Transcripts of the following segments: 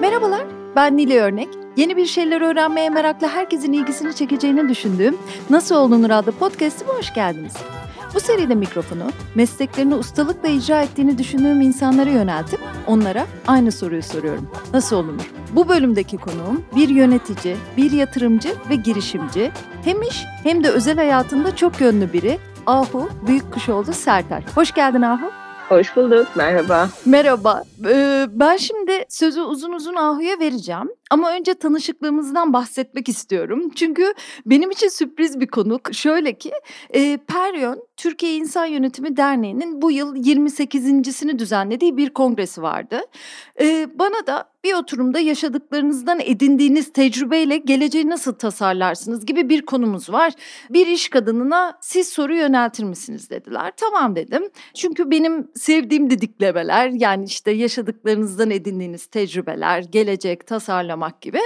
Merhabalar, ben Nili Örnek. Yeni bir şeyler öğrenmeye meraklı herkesin ilgisini çekeceğini düşündüğüm Nasıl Olunur adlı podcast'ime hoş geldiniz. Bu seride mikrofonu mesleklerini ustalıkla icra ettiğini düşündüğüm insanlara yöneltip onlara aynı soruyu soruyorum. Nasıl olunur? Bu bölümdeki konuğum bir yönetici, bir yatırımcı ve girişimci. Hem iş hem de özel hayatında çok yönlü biri. Ahu Büyükkuşoğlu Serter. Hoş geldin Ahu. Hoş bulduk, merhaba. Merhaba. Ee, ben şimdi sözü uzun uzun Ahu'ya vereceğim. Ama önce tanışıklığımızdan bahsetmek istiyorum. Çünkü benim için sürpriz bir konuk. Şöyle ki, e, Peryon Türkiye İnsan Yönetimi Derneği'nin bu yıl 28.sini düzenlediği bir kongresi vardı. E, bana da bir oturumda yaşadıklarınızdan edindiğiniz tecrübeyle geleceği nasıl tasarlarsınız gibi bir konumuz var. Bir iş kadınına siz soru yöneltir misiniz dediler. Tamam dedim. Çünkü benim sevdiğim didiklemeler yani işte yaşadıklarınızdan edindiğiniz tecrübeler, gelecek, tasarlamak gibi.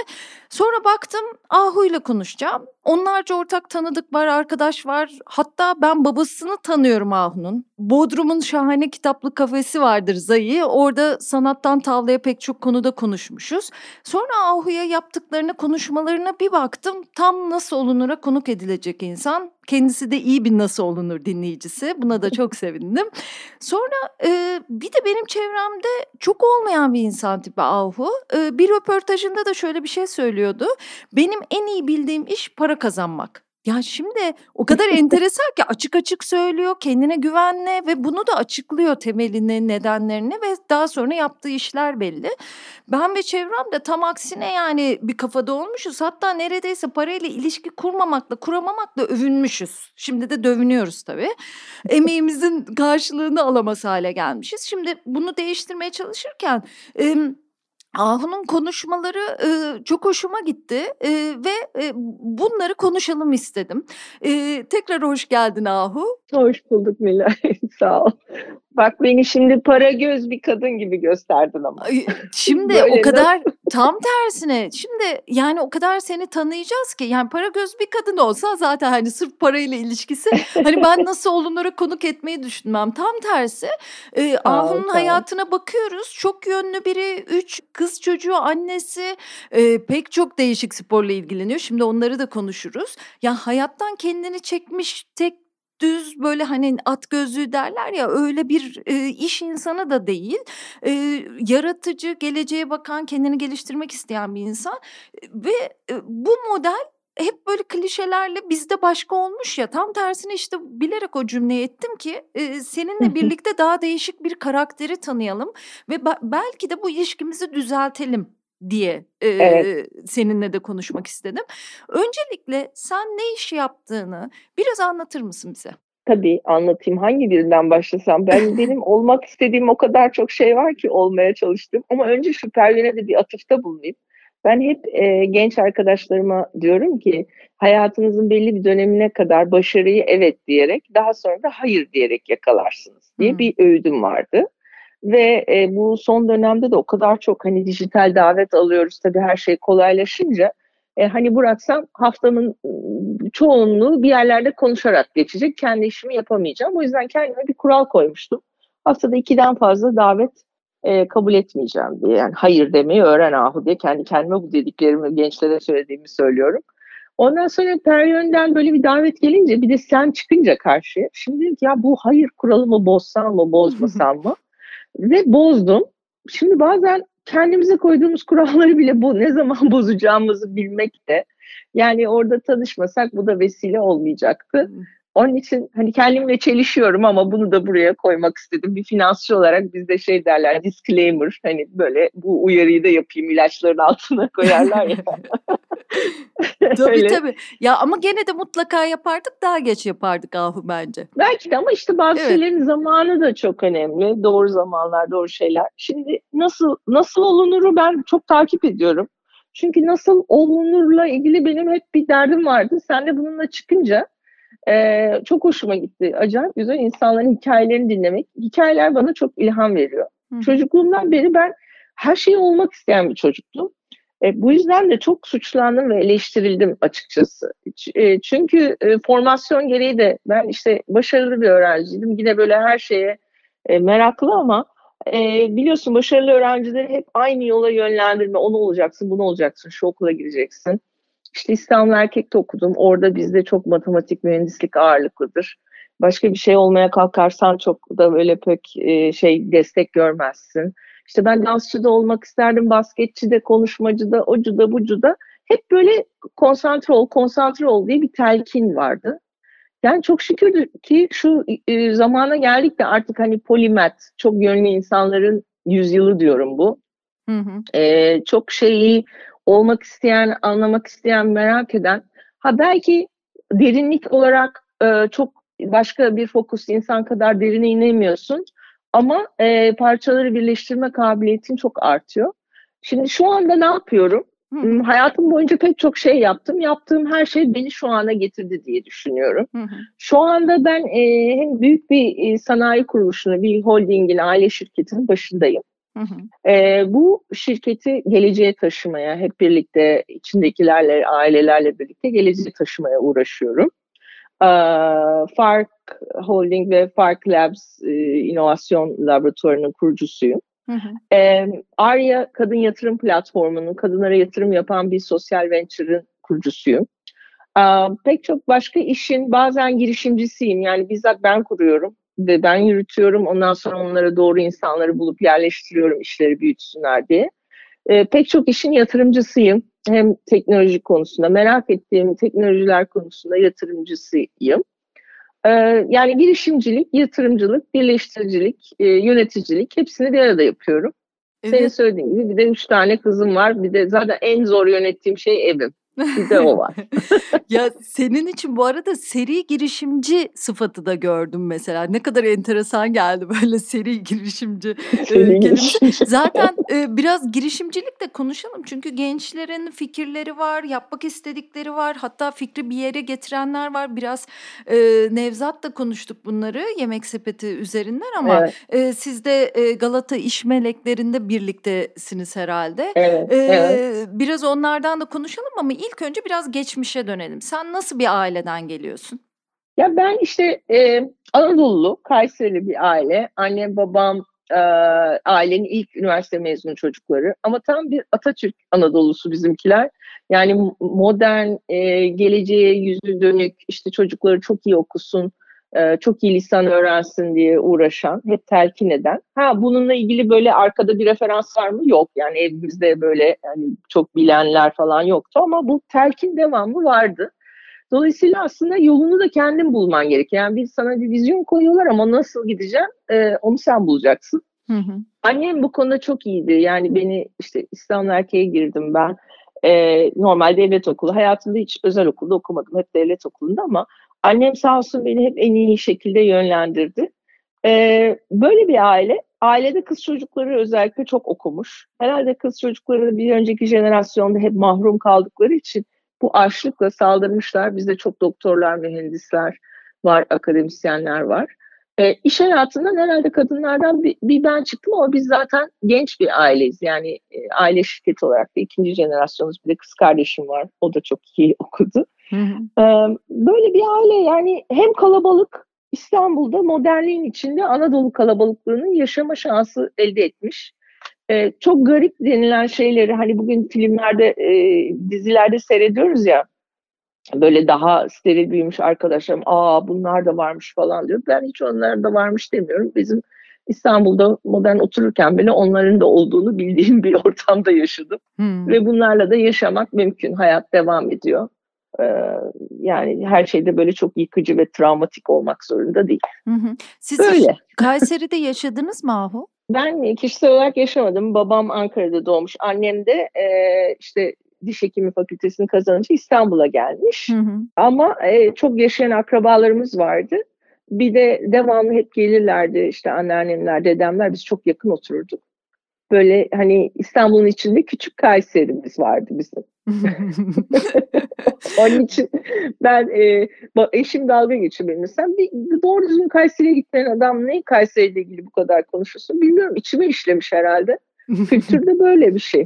Sonra baktım Ahu ile konuşacağım. Onlarca ortak tanıdık var, arkadaş var. Hatta ben babasını tanıyorum Ahu'nun. Bodrum'un şahane kitaplı kafesi vardır Zayi. Orada sanattan tavlaya pek çok konuda konuşmuşuz. Sonra Ahu'ya yaptıklarını, konuşmalarına bir baktım. Tam nasıl olunura konuk edilecek insan. Kendisi de iyi bir nasıl olunur dinleyicisi. Buna da çok sevindim. Sonra e, bir de benim çevremde çok olmayan bir insan tipi Ahu. E, bir röportajında da şöyle bir şey söylüyordu. Benim en iyi bildiğim iş para kazanmak. Ya şimdi o kadar enteresan ki açık açık söylüyor, kendine güvenle ve bunu da açıklıyor temelini, nedenlerini ve daha sonra yaptığı işler belli. Ben ve çevrem de tam aksine yani bir kafada olmuşuz. Hatta neredeyse parayla ilişki kurmamakla, kuramamakla övünmüşüz. Şimdi de dövünüyoruz tabii. Emeğimizin karşılığını alamaz hale gelmişiz. Şimdi bunu değiştirmeye çalışırken... E, Ahu'nun konuşmaları e, çok hoşuma gitti e, ve e, bunları konuşalım istedim. E, tekrar hoş geldin Ahu. Hoş bulduk Nilay, sağ ol. Bak beni şimdi para göz bir kadın gibi gösterdin ama. Şimdi o kadar tam tersine. Şimdi yani o kadar seni tanıyacağız ki yani para göz bir kadın olsa zaten hani sırf parayla ilişkisi hani ben nasıl olunlara konuk etmeyi düşünmem. Tam tersi. E, Ahu'nun hayatına bakıyoruz. Çok yönlü biri. Üç kız çocuğu annesi. E, pek çok değişik sporla ilgileniyor. Şimdi onları da konuşuruz. Ya hayattan kendini çekmiş tek düz böyle hani at gözlüğü derler ya öyle bir e, iş insanı da değil. E, yaratıcı, geleceğe bakan, kendini geliştirmek isteyen bir insan. Ve e, bu model hep böyle klişelerle bizde başka olmuş ya. Tam tersine işte bilerek o cümleyi ettim ki e, seninle birlikte daha değişik bir karakteri tanıyalım ve belki de bu ilişkimizi düzeltelim diye e, evet. seninle de konuşmak istedim. Öncelikle sen ne iş yaptığını biraz anlatır mısın bize? Tabii anlatayım. Hangi birinden başlasam? Ben benim olmak istediğim o kadar çok şey var ki olmaya çalıştım. Ama önce şu Pervin'e de bir atıfta bulunayım. Ben hep e, genç arkadaşlarıma diyorum ki hayatınızın belli bir dönemine kadar başarıyı evet diyerek daha sonra da hayır diyerek yakalarsınız diye hmm. bir öğüdüm vardı. Ve e, bu son dönemde de o kadar çok hani dijital davet alıyoruz tabii her şey kolaylaşınca. E, hani bıraksam haftamın çoğunluğu bir yerlerde konuşarak geçecek. Kendi işimi yapamayacağım. O yüzden kendime bir kural koymuştum. Haftada ikiden fazla davet e, kabul etmeyeceğim diye. Yani hayır demeyi öğren ahu diye kendi kendime bu dediklerimi gençlere söylediğimi söylüyorum. Ondan sonra Peryön'den böyle bir davet gelince bir de sen çıkınca karşıya. Şimdi ki ya bu hayır kuralımı bozsam mı bozmasam mı? Ve bozdum. Şimdi bazen kendimize koyduğumuz kuralları bile bu ne zaman bozacağımızı bilmek de yani orada tanışmasak bu da vesile olmayacaktı. Onun için hani kendimle çelişiyorum ama bunu da buraya koymak istedim. Bir finansçı olarak bizde şey derler disclaimer hani böyle bu uyarıyı da yapayım ilaçların altına koyarlar ya. tabii Öyle. tabii. Ya ama gene de mutlaka yapardık daha geç yapardık Ahu bence. Belki de ama işte bazı evet. şeylerin zamanı da çok önemli. Doğru zamanlar, doğru şeyler. Şimdi nasıl nasıl olunuru ben çok takip ediyorum. Çünkü nasıl olunurla ilgili benim hep bir derdim vardı. Sen de bununla çıkınca e, çok hoşuma gitti. Acayip güzel insanların hikayelerini dinlemek. Hikayeler bana çok ilham veriyor. Hı. Çocukluğumdan beri ben her şeyi olmak isteyen bir çocuktum. E, bu yüzden de çok suçlandım ve eleştirildim açıkçası. E, çünkü e, formasyon gereği de ben işte başarılı bir öğrenciydim. Yine böyle her şeye e, meraklı ama e, biliyorsun başarılı öğrencileri hep aynı yola yönlendirme. Onu olacaksın, bunu olacaksın, şu okula gireceksin. İşte İstanbul Erkek'te okudum. Orada bizde çok matematik, mühendislik ağırlıklıdır. Başka bir şey olmaya kalkarsan çok da böyle pek e, şey destek görmezsin. İşte ben dansçı da olmak isterdim, basketçi de, konuşmacı da, ocu da, bucu da. Hep böyle konsantre ol, konsantre ol diye bir telkin vardı. Yani çok şükür ki şu e, zamana geldik de artık hani polimet, çok yönlü insanların yüzyılı diyorum bu. Hı hı. E, çok şeyi olmak isteyen, anlamak isteyen, merak eden. Ha belki derinlik olarak e, çok başka bir fokus insan kadar derine inemiyorsun. Ama e, parçaları birleştirme kabiliyetin çok artıyor. Şimdi şu anda ne yapıyorum? Hı. Hayatım boyunca pek çok şey yaptım. Yaptığım her şey beni şu ana getirdi diye düşünüyorum. Hı hı. Şu anda ben e, hem büyük bir e, sanayi kuruluşunu, bir holdingin, aile şirketinin başındayım. Hı hı. E, bu şirketi geleceğe taşımaya, hep birlikte içindekilerle, ailelerle birlikte geleceğe taşımaya uğraşıyorum. E, Fark Holding ve Fark Labs e, inovasyon laboratuvarının kurucusuyum. Hı hı. E, Arya Kadın Yatırım Platformu'nun kadınlara yatırım yapan bir sosyal venture'ın kurucusuyum. E, pek çok başka işin bazen girişimcisiyim. Yani bizzat ben kuruyorum ve ben yürütüyorum. Ondan sonra onlara doğru insanları bulup yerleştiriyorum işleri büyütsünler diye. E, pek çok işin yatırımcısıyım. Hem teknoloji konusunda merak ettiğim teknolojiler konusunda yatırımcısıyım. E, yani girişimcilik, yatırımcılık, birleştiricilik, e, yöneticilik hepsini bir arada yapıyorum. Evet. Senin söylediğin gibi bir de üç tane kızım var. Bir de zaten en zor yönettiğim şey evim. Bir de o var. ya senin için bu arada seri girişimci sıfatı da gördüm mesela. Ne kadar enteresan geldi böyle seri girişimci. Seri girişimci. Zaten e, biraz girişimcilik de konuşalım. Çünkü gençlerin fikirleri var, yapmak istedikleri var. Hatta fikri bir yere getirenler var. Biraz e, Nevzat'la konuştuk bunları yemek sepeti üzerinden ama evet. e, siz de e, Galata iş meleklerinde birliktesiniz herhalde. Evet, e, evet. Biraz onlardan da konuşalım ama ilk önce biraz geçmişe dönelim. Sen nasıl bir aileden geliyorsun? Ya ben işte e, Anadolu, Kayserili bir aile. Annem, babam e, ailenin ilk üniversite mezunu çocukları. Ama tam bir Atatürk Anadolu'su bizimkiler. Yani modern, e, geleceğe yüzü dönük, işte çocukları çok iyi okusun, e, çok iyi lisan öğrensin diye uğraşan, hep telkin eden. Ha bununla ilgili böyle arkada bir referans var mı? Yok. Yani evimizde böyle yani çok bilenler falan yoktu ama bu telkin devamlı vardı. Dolayısıyla aslında yolunu da kendin bulman gerekiyor. Yani bir sana bir vizyon koyuyorlar ama nasıl gideceğim e, onu sen bulacaksın. Hı hı. Annem bu konuda çok iyiydi. Yani beni işte İstanbul Erkeğe girdim ben. E, normal devlet okulu. Hayatımda hiç özel okulda okumadım. Hep devlet okulunda ama Annem sağ olsun beni hep en iyi şekilde yönlendirdi. Ee, böyle bir aile, ailede kız çocukları özellikle çok okumuş. Herhalde kız çocukları bir önceki jenerasyonda hep mahrum kaldıkları için bu açlıkla saldırmışlar. Bizde çok doktorlar, mühendisler var, akademisyenler var. E, iş hayatından herhalde kadınlardan bir, bir ben çıktım ama biz zaten genç bir aileyiz. Yani e, aile şirketi olarak da ikinci jenerasyonuz. Bir de kız kardeşim var. O da çok iyi okudu. Hı hı. E, böyle bir aile yani hem kalabalık İstanbul'da modernliğin içinde Anadolu kalabalıklığının yaşama şansı elde etmiş. E, çok garip denilen şeyleri hani bugün filmlerde, e, dizilerde seyrediyoruz ya böyle daha steril büyümüş arkadaşlarım aa bunlar da varmış falan diyor. Ben hiç onlar da varmış demiyorum. Bizim İstanbul'da modern otururken bile onların da olduğunu bildiğim bir ortamda yaşadım. Hmm. Ve bunlarla da yaşamak mümkün. Hayat devam ediyor. Ee, yani her şeyde böyle çok yıkıcı ve travmatik olmak zorunda değil. Hı hı. Siz Böyle. Kayseri'de yaşadınız mı Ahu? Ben kişisel olarak yaşamadım. Babam Ankara'da doğmuş. Annem de e, işte diş hekimi fakültesini kazanınca İstanbul'a gelmiş. Hı hı. Ama e, çok yaşayan akrabalarımız vardı. Bir de devamlı hep gelirlerdi işte anneannemler, dedemler biz çok yakın otururduk. Böyle hani İstanbul'un içinde küçük Kayseri'miz vardı bizim. Onun için ben e, eşim dalga geçiyor benimle. Sen bir doğru düzgün Kayseri'ye gitmeyen adam ne Kayseri'yle ilgili bu kadar konuşuyorsun bilmiyorum. İçime işlemiş herhalde. Kültürde böyle bir şey.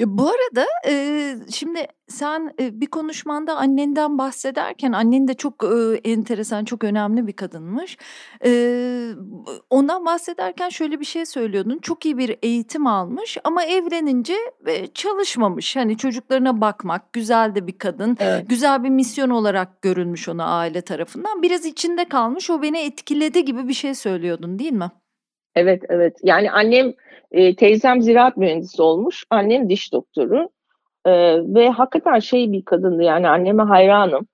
Ya, bu arada, eee, şimdi sen, eee, bir konuşmanda annenden bahsederken annen de çok, ııı, enteresan, çok önemli bir kadınmış. Eee, ondan bahsederken şöyle bir şey söylüyordun, çok iyi bir eğitim almış ama evlenince, eee, çalışmamış. Hani, çocuklarına bakmak, güzel de bir kadın, Evet. güzel bir misyon olarak görülmüş ona aile tarafından. Biraz içinde kalmış, o beni etkiledi gibi bir şey söylüyordun, değil mi? Evet, evet. Yani annem, eee, teyzem ziraat mühendisi olmuş, annem diş doktoru, eee, ve hakikaten şey bir kadındı, yani anneme hayranım.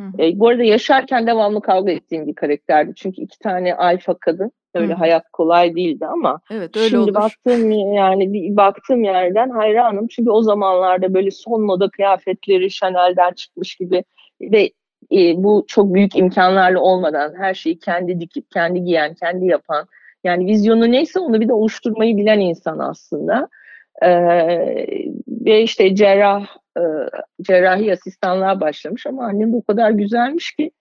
Hı hı. Eee, bu arada yaşarken devamlı kavga ettiğim bir karakterdi. Çünkü 2 tane alfa kadın, öyle Hı hayat kolay değildi ama Evet, öyle şimdi olur. baktığım yani baktığım yerden hayranım. Çünkü o zamanlarda böyle son moda kıyafetleri Chanel'den çıkmış gibi ve, eee, bu çok büyük imkânlarla olmadan her şeyi kendi dikip, kendi giyen, kendi yapan, yani vizyonu neyse onu bir de oluşturmayı bilen insan aslında. Eee, ve işte cerrah, eee, cerrahi asistanlığa başlamış ama annem de o kadar güzelmiş ki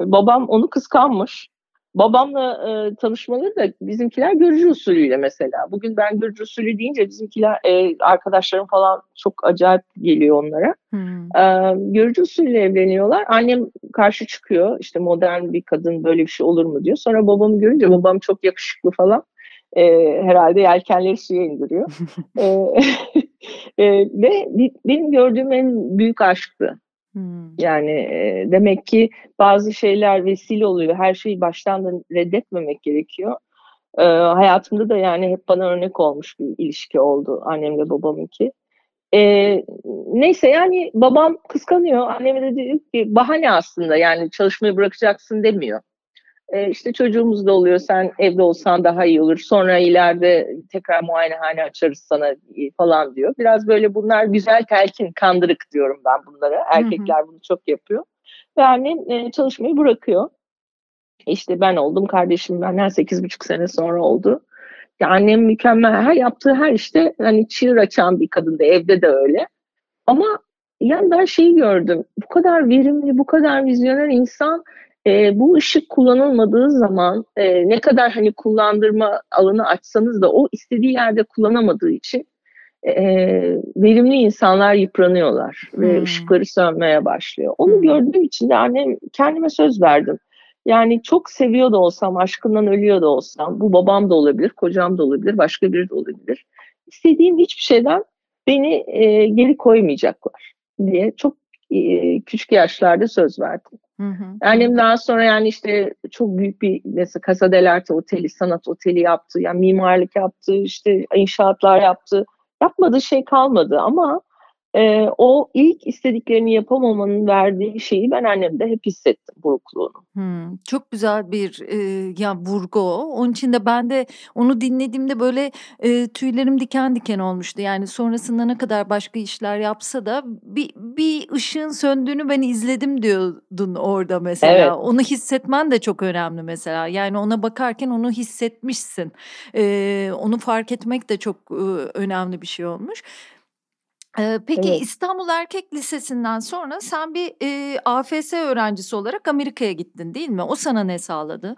babam onu kıskanmış. Babamla, eee, tanışmaları da bizimkiler görücü usulüyle mesela. Bugün ben görücü usulü deyince bizimkiler, eee, arkadaşlarım falan çok acayip geliyor onlara. Hımm. Eee, görücü usulü evleniyorlar. Annem karşı çıkıyor. İşte modern bir kadın böyle bir şey olur mu diyor. Sonra babamı görünce babam çok yakışıklı falan. Eee, herhâlde yelkenleri suya indiriyor. Eee, eee, ve benim gördüğüm en büyük aşktı. Hımm. Yani, eee, demek ki bazı şeyler vesile oluyor. Her şeyi baştan da reddetmemek gerekiyor. Eee, hayatımda da yani hep bana örnek olmuş bir ilişki oldu annemle babamınki. Eee, neyse yani babam kıskanıyor. Anneme de diyor ki bahane aslında yani çalışmayı bırakacaksın demiyor. Eee, işte çocuğumuz da oluyor, sen evde olsan daha iyi olur. Sonra ileride tekrar muayenehane açarız sana, iii, falan diyor. Biraz böyle bunlar güzel telkin, kandırık diyorum ben bunlara. Erkekler bunu çok yapıyor ve annem, eee, çalışmayı bırakıyor. İşte ben oldum, kardeşim benden 8,5 sene sonra oldu. Ya annem mükemmel, her yaptığı her işte hani çığır açan bir kadındı, evde de öyle. Ama yani ben şeyi gördüm, bu kadar verimli, bu kadar vizyoner insan, eee, bu ışık kullanılmadığı zaman, eee, ne kadar hani kullandırma alanı açsanız da o istediği yerde kullanamadığı için, eee, verimli insanlar yıpranıyorlar ve Hımm. ışıkları sönmeye başlıyor. Onu Hımm. gördüğüm için de annem kendime söz verdim. Yani çok seviyor da olsam, aşkından ölüyor da olsam, bu babam da olabilir, kocam da olabilir, başka biri de olabilir. İstediğim hiçbir şeyden beni, eee, geri koymayacaklar diye çok, eee, küçük yaşlarda söz verdim. Hı hı. Annem daha sonra yani işte çok büyük bir mesela Casa dell'Arte oteli, sanat oteli yaptı. Yani mimarlık yaptı, işte inşaatlar yaptı. Yapmadığı şey kalmadı ama, eee, o ilk istediklerini yapamamanın verdiği şeyi ben annemde hep hissettim, burukluğunu. Hımm. Çok güzel bir, eee, ya, vurgu o. Onun için de ben de onu dinlediğimde böyle, eee, tüylerim diken diken olmuştu. Yani sonrasında ne kadar başka işler yapsa da bir bir ışığın söndüğünü ben izledim diyordun orada mesela. Evet. Onu hissetmen de çok önemli mesela. Yani ona bakarken onu hissetmişsin. Eee, onu fark etmek de çok, ııı, önemli bir şey olmuş. Peki Evet. İstanbul Erkek Lisesi'nden sonra sen bir, eee, AFS öğrencisi olarak Amerika'ya gittin, değil mi? O sana ne sağladı?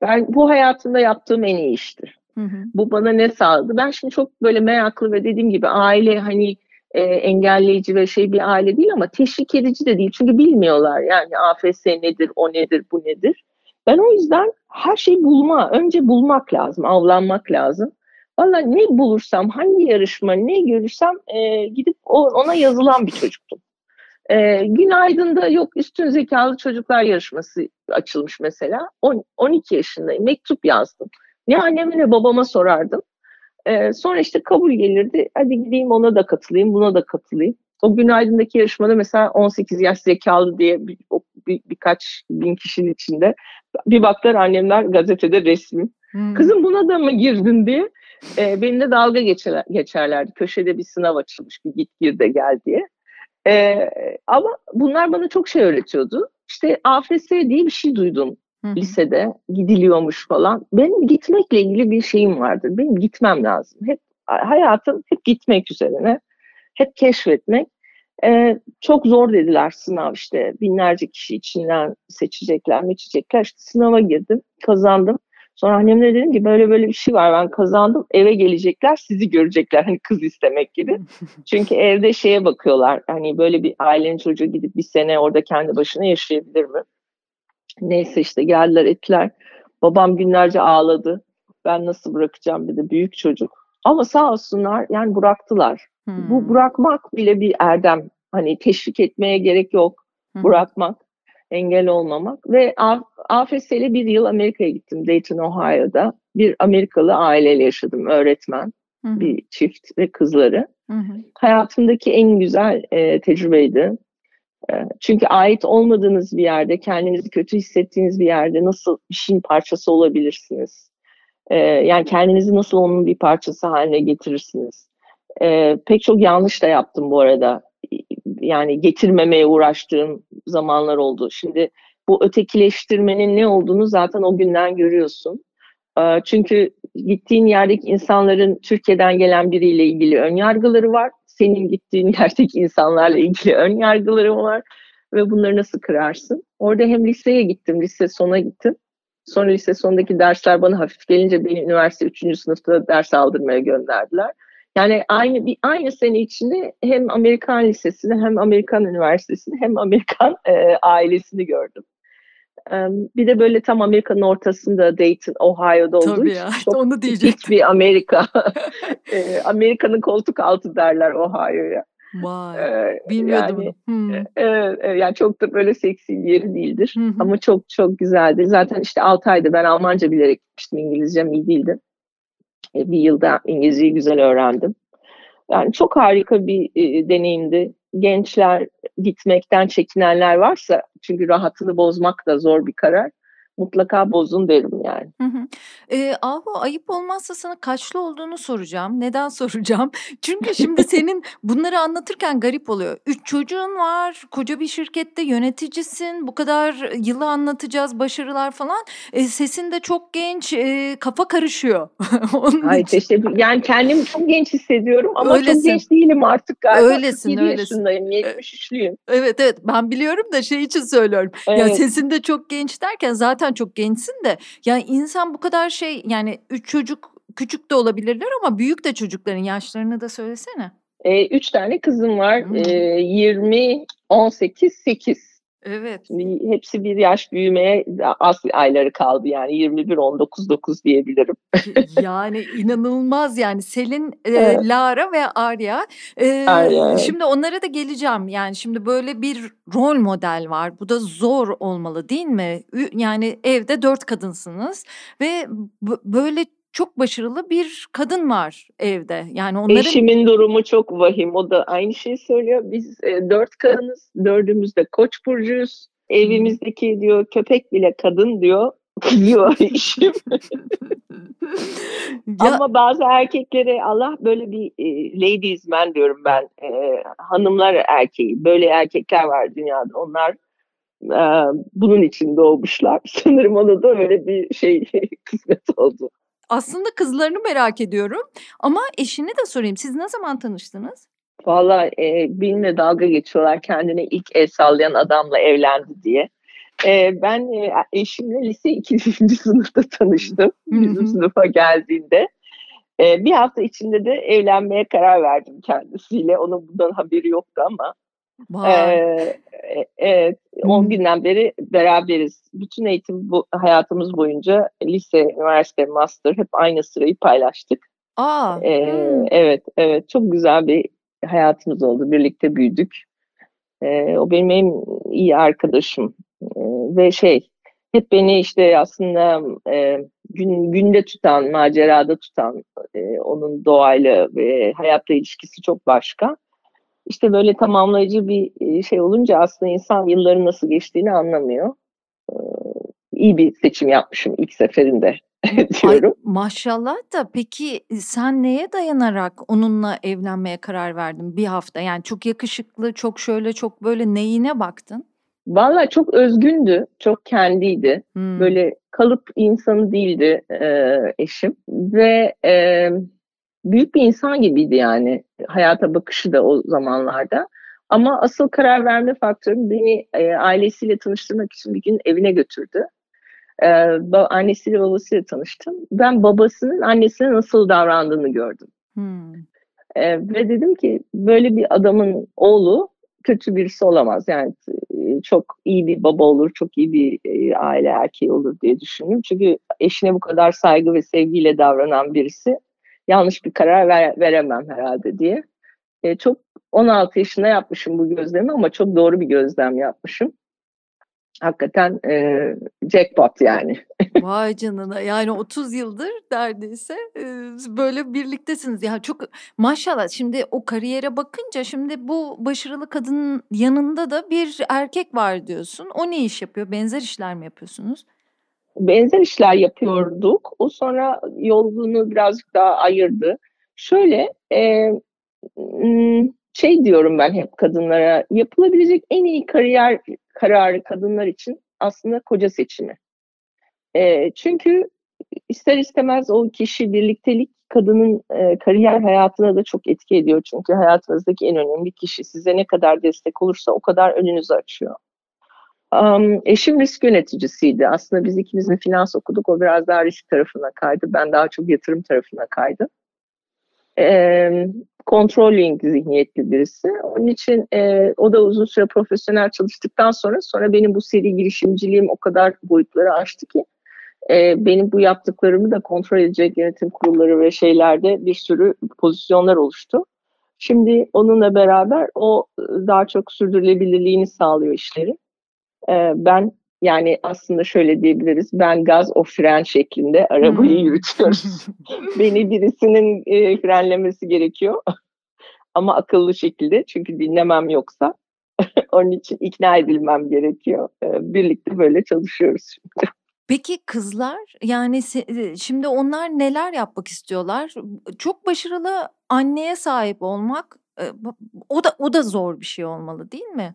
Ben bu hayatımda yaptığım en iyi işti. Hı hı. Bu bana ne sağladı? Ben şimdi çok böyle meraklı ve dediğim gibi aile hani, eee, engelleyici ve şey bir aile değil ama teşvik edici de değil. Çünkü bilmiyorlar yani AFS nedir, o nedir, bu nedir? Ben o yüzden her şeyi bulma, önce bulmak lazım, avlanmak lazım. Vallahi ne bulursam, hangi yarışma, ne görürsem, eee, gidip ona yazılan bir çocuktum. Eee, Günaydın'da yok üstün zekâlı çocuklar yarışması açılmış mesela. On 12 yaşındayım, mektup yazdım. Ne anneme ne babama sorardım. Eee, sonra işte kabul gelirdi. Hadi gideyim ona da katılayım, buna da katılayım. O Günaydın'daki yarışmada mesela 18 yaş zekâlı diye bir bir birkaç bin kişinin içinde bir baktılar annemler gazetede resmim. Hımm. "Kızım buna da mı girdin?" diye, eee, benimle dalga geçeler geçerlerdi. Köşede bir sınav açılmış, bir git gir de gel diye. Eee, ama bunlar bana çok şey öğretiyordu. İşte AFS diye bir şey duydum Hı hı. lisede, gidiliyormuş falan. Benim gitmekle ilgili bir şeyim vardır. Benim gitmem lazım. Hep hayatım hep gitmek üzerine, hep keşfetmek. Eee, çok zor dediler sınav işte binlerce kişi içinden seçecekler, meçecekler. İşte sınava girdim, kazandım. Sonra annemlere dedim ki böyle böyle bir şey var ben kazandım eve gelecekler sizi görecekler hani kız istemek gibi. Çünkü evde şeye bakıyorlar hani böyle bir ailenin çocuğu gidip bir sene orada kendi başına yaşayabilir mi? Neyse işte geldiler ettiler. Babam günlerce ağladı. Ben nasıl bırakacağım bir de büyük çocuk. Ama sağ olsunlar yani bıraktılar. Hmm. Bu bırakmak bile bir erdem. Hani teşvik etmeye gerek yok. Hmm. Bırakmak, engel olmamak. Ve AFS ile bir yıl Amerika'ya gittim Dayton, Ohio'da. Bir Amerikalı aileyle yaşadım, öğretmen. Hmm. Bir çift ve kızları. Hmm. Hayatımdaki en güzel e, tecrübeydi. E, çünkü ait olmadığınız bir yerde, kendinizi kötü hissettiğiniz bir yerde nasıl bir şeyin parçası olabilirsiniz? E, yani kendinizi nasıl onun bir parçası haline getirirsiniz? E, pek çok yanlış da yaptım bu arada. Yani getirmemeye uğraştığım zamanlar oldu. Şimdi bu ötekileştirmenin ne olduğunu zaten o günden görüyorsun. E, çünkü gittiğin yerdeki insanların Türkiye'den gelen biriyle ilgili ön yargıları var. Senin gittiğin yerdeki insanlarla ilgili ön yargıları var. Ve bunları nasıl kırarsın? Orada hem liseye gittim, lise sona gittim. Sonra lise sonundaki dersler bana hafif gelince beni üniversite 3. sınıfta ders aldırmaya gönderdiler. Yani aynı bir aynı sene içinde hem Amerikan Lisesi'ni hem Amerikan Üniversitesi'ni hem Amerikan e, ailesini gördüm. E, bir de böyle tam Amerika'nın ortasında Dayton, Ohio'da olduğu Tabii ya, çok onu diyecektim. bir Amerika. e, Amerika'nın koltuk altı derler Ohio'ya. Vay, ee, bilmiyordum yani, hmm. e, e, yani çok da böyle seksi bir yeri değildir. Hı Ama çok çok güzeldir. Zaten işte 6 ayda ben Almanca bilerek gitmiştim. İngilizcem iyi değildi. E, bir yılda İngilizceyi güzel öğrendim. Yani çok harika bir e, deneyimdi. Gençler gitmekten çekinenler varsa çünkü rahatını bozmak da zor bir karar mutlaka bozun derim yani. Hı hı. Eee, Ahu ayıp olmazsa sana kaçlı olduğunu soracağım. Neden soracağım? Çünkü şimdi senin bunları anlatırken garip oluyor. Üç çocuğun var, koca bir şirkette yöneticisin, bu kadar yılı anlatacağız, başarılar falan. Eee, sesin de çok genç, eee, kafa karışıyor. Onun Ay için. teşekkür. Yani kendimi çok genç hissediyorum ama çok genç değilim artık galiba. Öylesin, 47 öylesin. yaşındayım, 73'lüyüm. Evet evet ben biliyorum da şey için söylüyorum. Ya Evet. sesin de çok genç derken zaten zaten çok gençsin de yani insan bu kadar şey yani üç çocuk küçük de olabilirler ama büyük de çocukların yaşlarını da söylesene. E, üç tane kızım var. Hmm. E, 20, 18, 8. Evet. Şimdi hepsi bir yaş büyümeye az ayları kaldı yani 21 19 9 diyebilirim. yani inanılmaz yani Selin, evet. e, Lara ve Arya. E, Arya. Şimdi onlara da geleceğim. Yani şimdi böyle bir rol model var. Bu da zor olmalı değil mi? Yani evde dört kadınsınız ve böyle çok başarılı bir kadın var evde. Yani onların... Eşimin durumu çok vahim. O da aynı şeyi söylüyor. Biz e, dört kadınız. Dördümüz de koç burcuyuz. Evimizdeki diyor köpek bile kadın diyor. Diyor eşim. ya... Ama bazı erkeklere Allah böyle bir e, ladies man diyorum ben. E, hanımlar erkeği. Böyle erkekler var dünyada. Onlar e, bunun için doğmuşlar. Sanırım ona da öyle bir şey kısmet oldu. Aslında kızlarını merak ediyorum ama eşini de sorayım. Siz ne zaman tanıştınız? Valla e, benimle dalga geçiyorlar kendine ilk el sallayan adamla evlendi diye. E, ben e, eşimle lise 2. sınıfta tanıştım. Bizim sınıfa geldiğinde. E, bir hafta içinde de evlenmeye karar verdim kendisiyle. Onun bundan haberi yoktu ama. Ee, evet, 10 günden beri beraberiz. Bütün eğitim bu hayatımız boyunca lise, üniversite, master hep aynı sırayı paylaştık. Aa. Ee, hmm. Evet, evet. Çok güzel bir hayatımız oldu. Birlikte büyüdük. Ee, o benim en iyi arkadaşım ee, ve şey hep beni işte aslında e, gün günde tutan, macerada tutan, e, onun doğayla ve hayatla ilişkisi çok başka işte böyle tamamlayıcı bir e, şey olunca aslında insan yılların nasıl geçtiğini anlamıyor. Ee, iyi bir seçim yapmışım ilk seferinde diyorum. Ay, maşallah da peki e, sen neye dayanarak onunla evlenmeye karar verdin bir hafta? Yani çok yakışıklı, çok şöyle, çok böyle neyine baktın? Valla çok özgündü, çok kendiydi. Hmm. Böyle kalıp insanı değildi e, eşim. Ve e, büyük bir insan gibiydi yani hayata bakışı da o zamanlarda. Ama asıl karar verme faktörüm beni e, ailesiyle tanıştırmak için bir gün evine götürdü. e, annesiyle babasıyla tanıştım. Ben babasının annesine nasıl davrandığını gördüm. Hmm. E, ve dedim ki böyle bir adamın oğlu kötü birisi olamaz. Yani e, çok iyi bir baba olur, çok iyi bir e, aile erkeği olur diye düşündüm. Çünkü eşine bu kadar saygı ve sevgiyle davranan birisi yanlış bir karar ver, veremem herhalde diye. E, çok 16 yaşında yapmışım bu gözlemi ama çok doğru bir gözlem yapmışım hakikaten e, jackpot yani. Vay canına yani 30 yıldır neredeyse e, böyle birliktesiniz. Ya çok maşallah şimdi o kariyere bakınca şimdi bu başarılı kadının yanında da bir erkek var diyorsun. O ne iş yapıyor? Benzer işler mi yapıyorsunuz? Benzer işler yapıyorduk. O sonra yolunu birazcık daha ayırdı. Şöyle e, şey diyorum ben hep kadınlara yapılabilecek en iyi kariyer kararı kadınlar için aslında koca seçimi. E, çünkü ister istemez o kişi birliktelik kadının e, kariyer hayatına da çok etki ediyor. Çünkü hayatınızdaki en önemli kişi size ne kadar destek olursa o kadar önünüzü açıyor. Um, eşim risk yöneticisiydi. Aslında biz ikimiz de finans okuduk. O biraz daha risk tarafına kaydı. Ben daha çok yatırım tarafına kaydım e, controlling zihniyetli birisi. Onun için e, o da uzun süre profesyonel çalıştıktan sonra sonra benim bu seri girişimciliğim o kadar boyutları aştı ki e, benim bu yaptıklarımı da kontrol edecek yönetim kurulları ve şeylerde bir sürü pozisyonlar oluştu. Şimdi onunla beraber o daha çok sürdürülebilirliğini sağlıyor işleri. E, ben yani aslında şöyle diyebiliriz. Ben gaz o fren şeklinde arabayı hmm. yürütüyoruz. Beni birisinin e, frenlemesi gerekiyor. Ama akıllı şekilde çünkü dinlemem yoksa. Onun için ikna edilmem gerekiyor. E, birlikte böyle çalışıyoruz şimdi. Peki kızlar yani şimdi onlar neler yapmak istiyorlar? Çok başarılı anneye sahip olmak o da o da zor bir şey olmalı değil mi?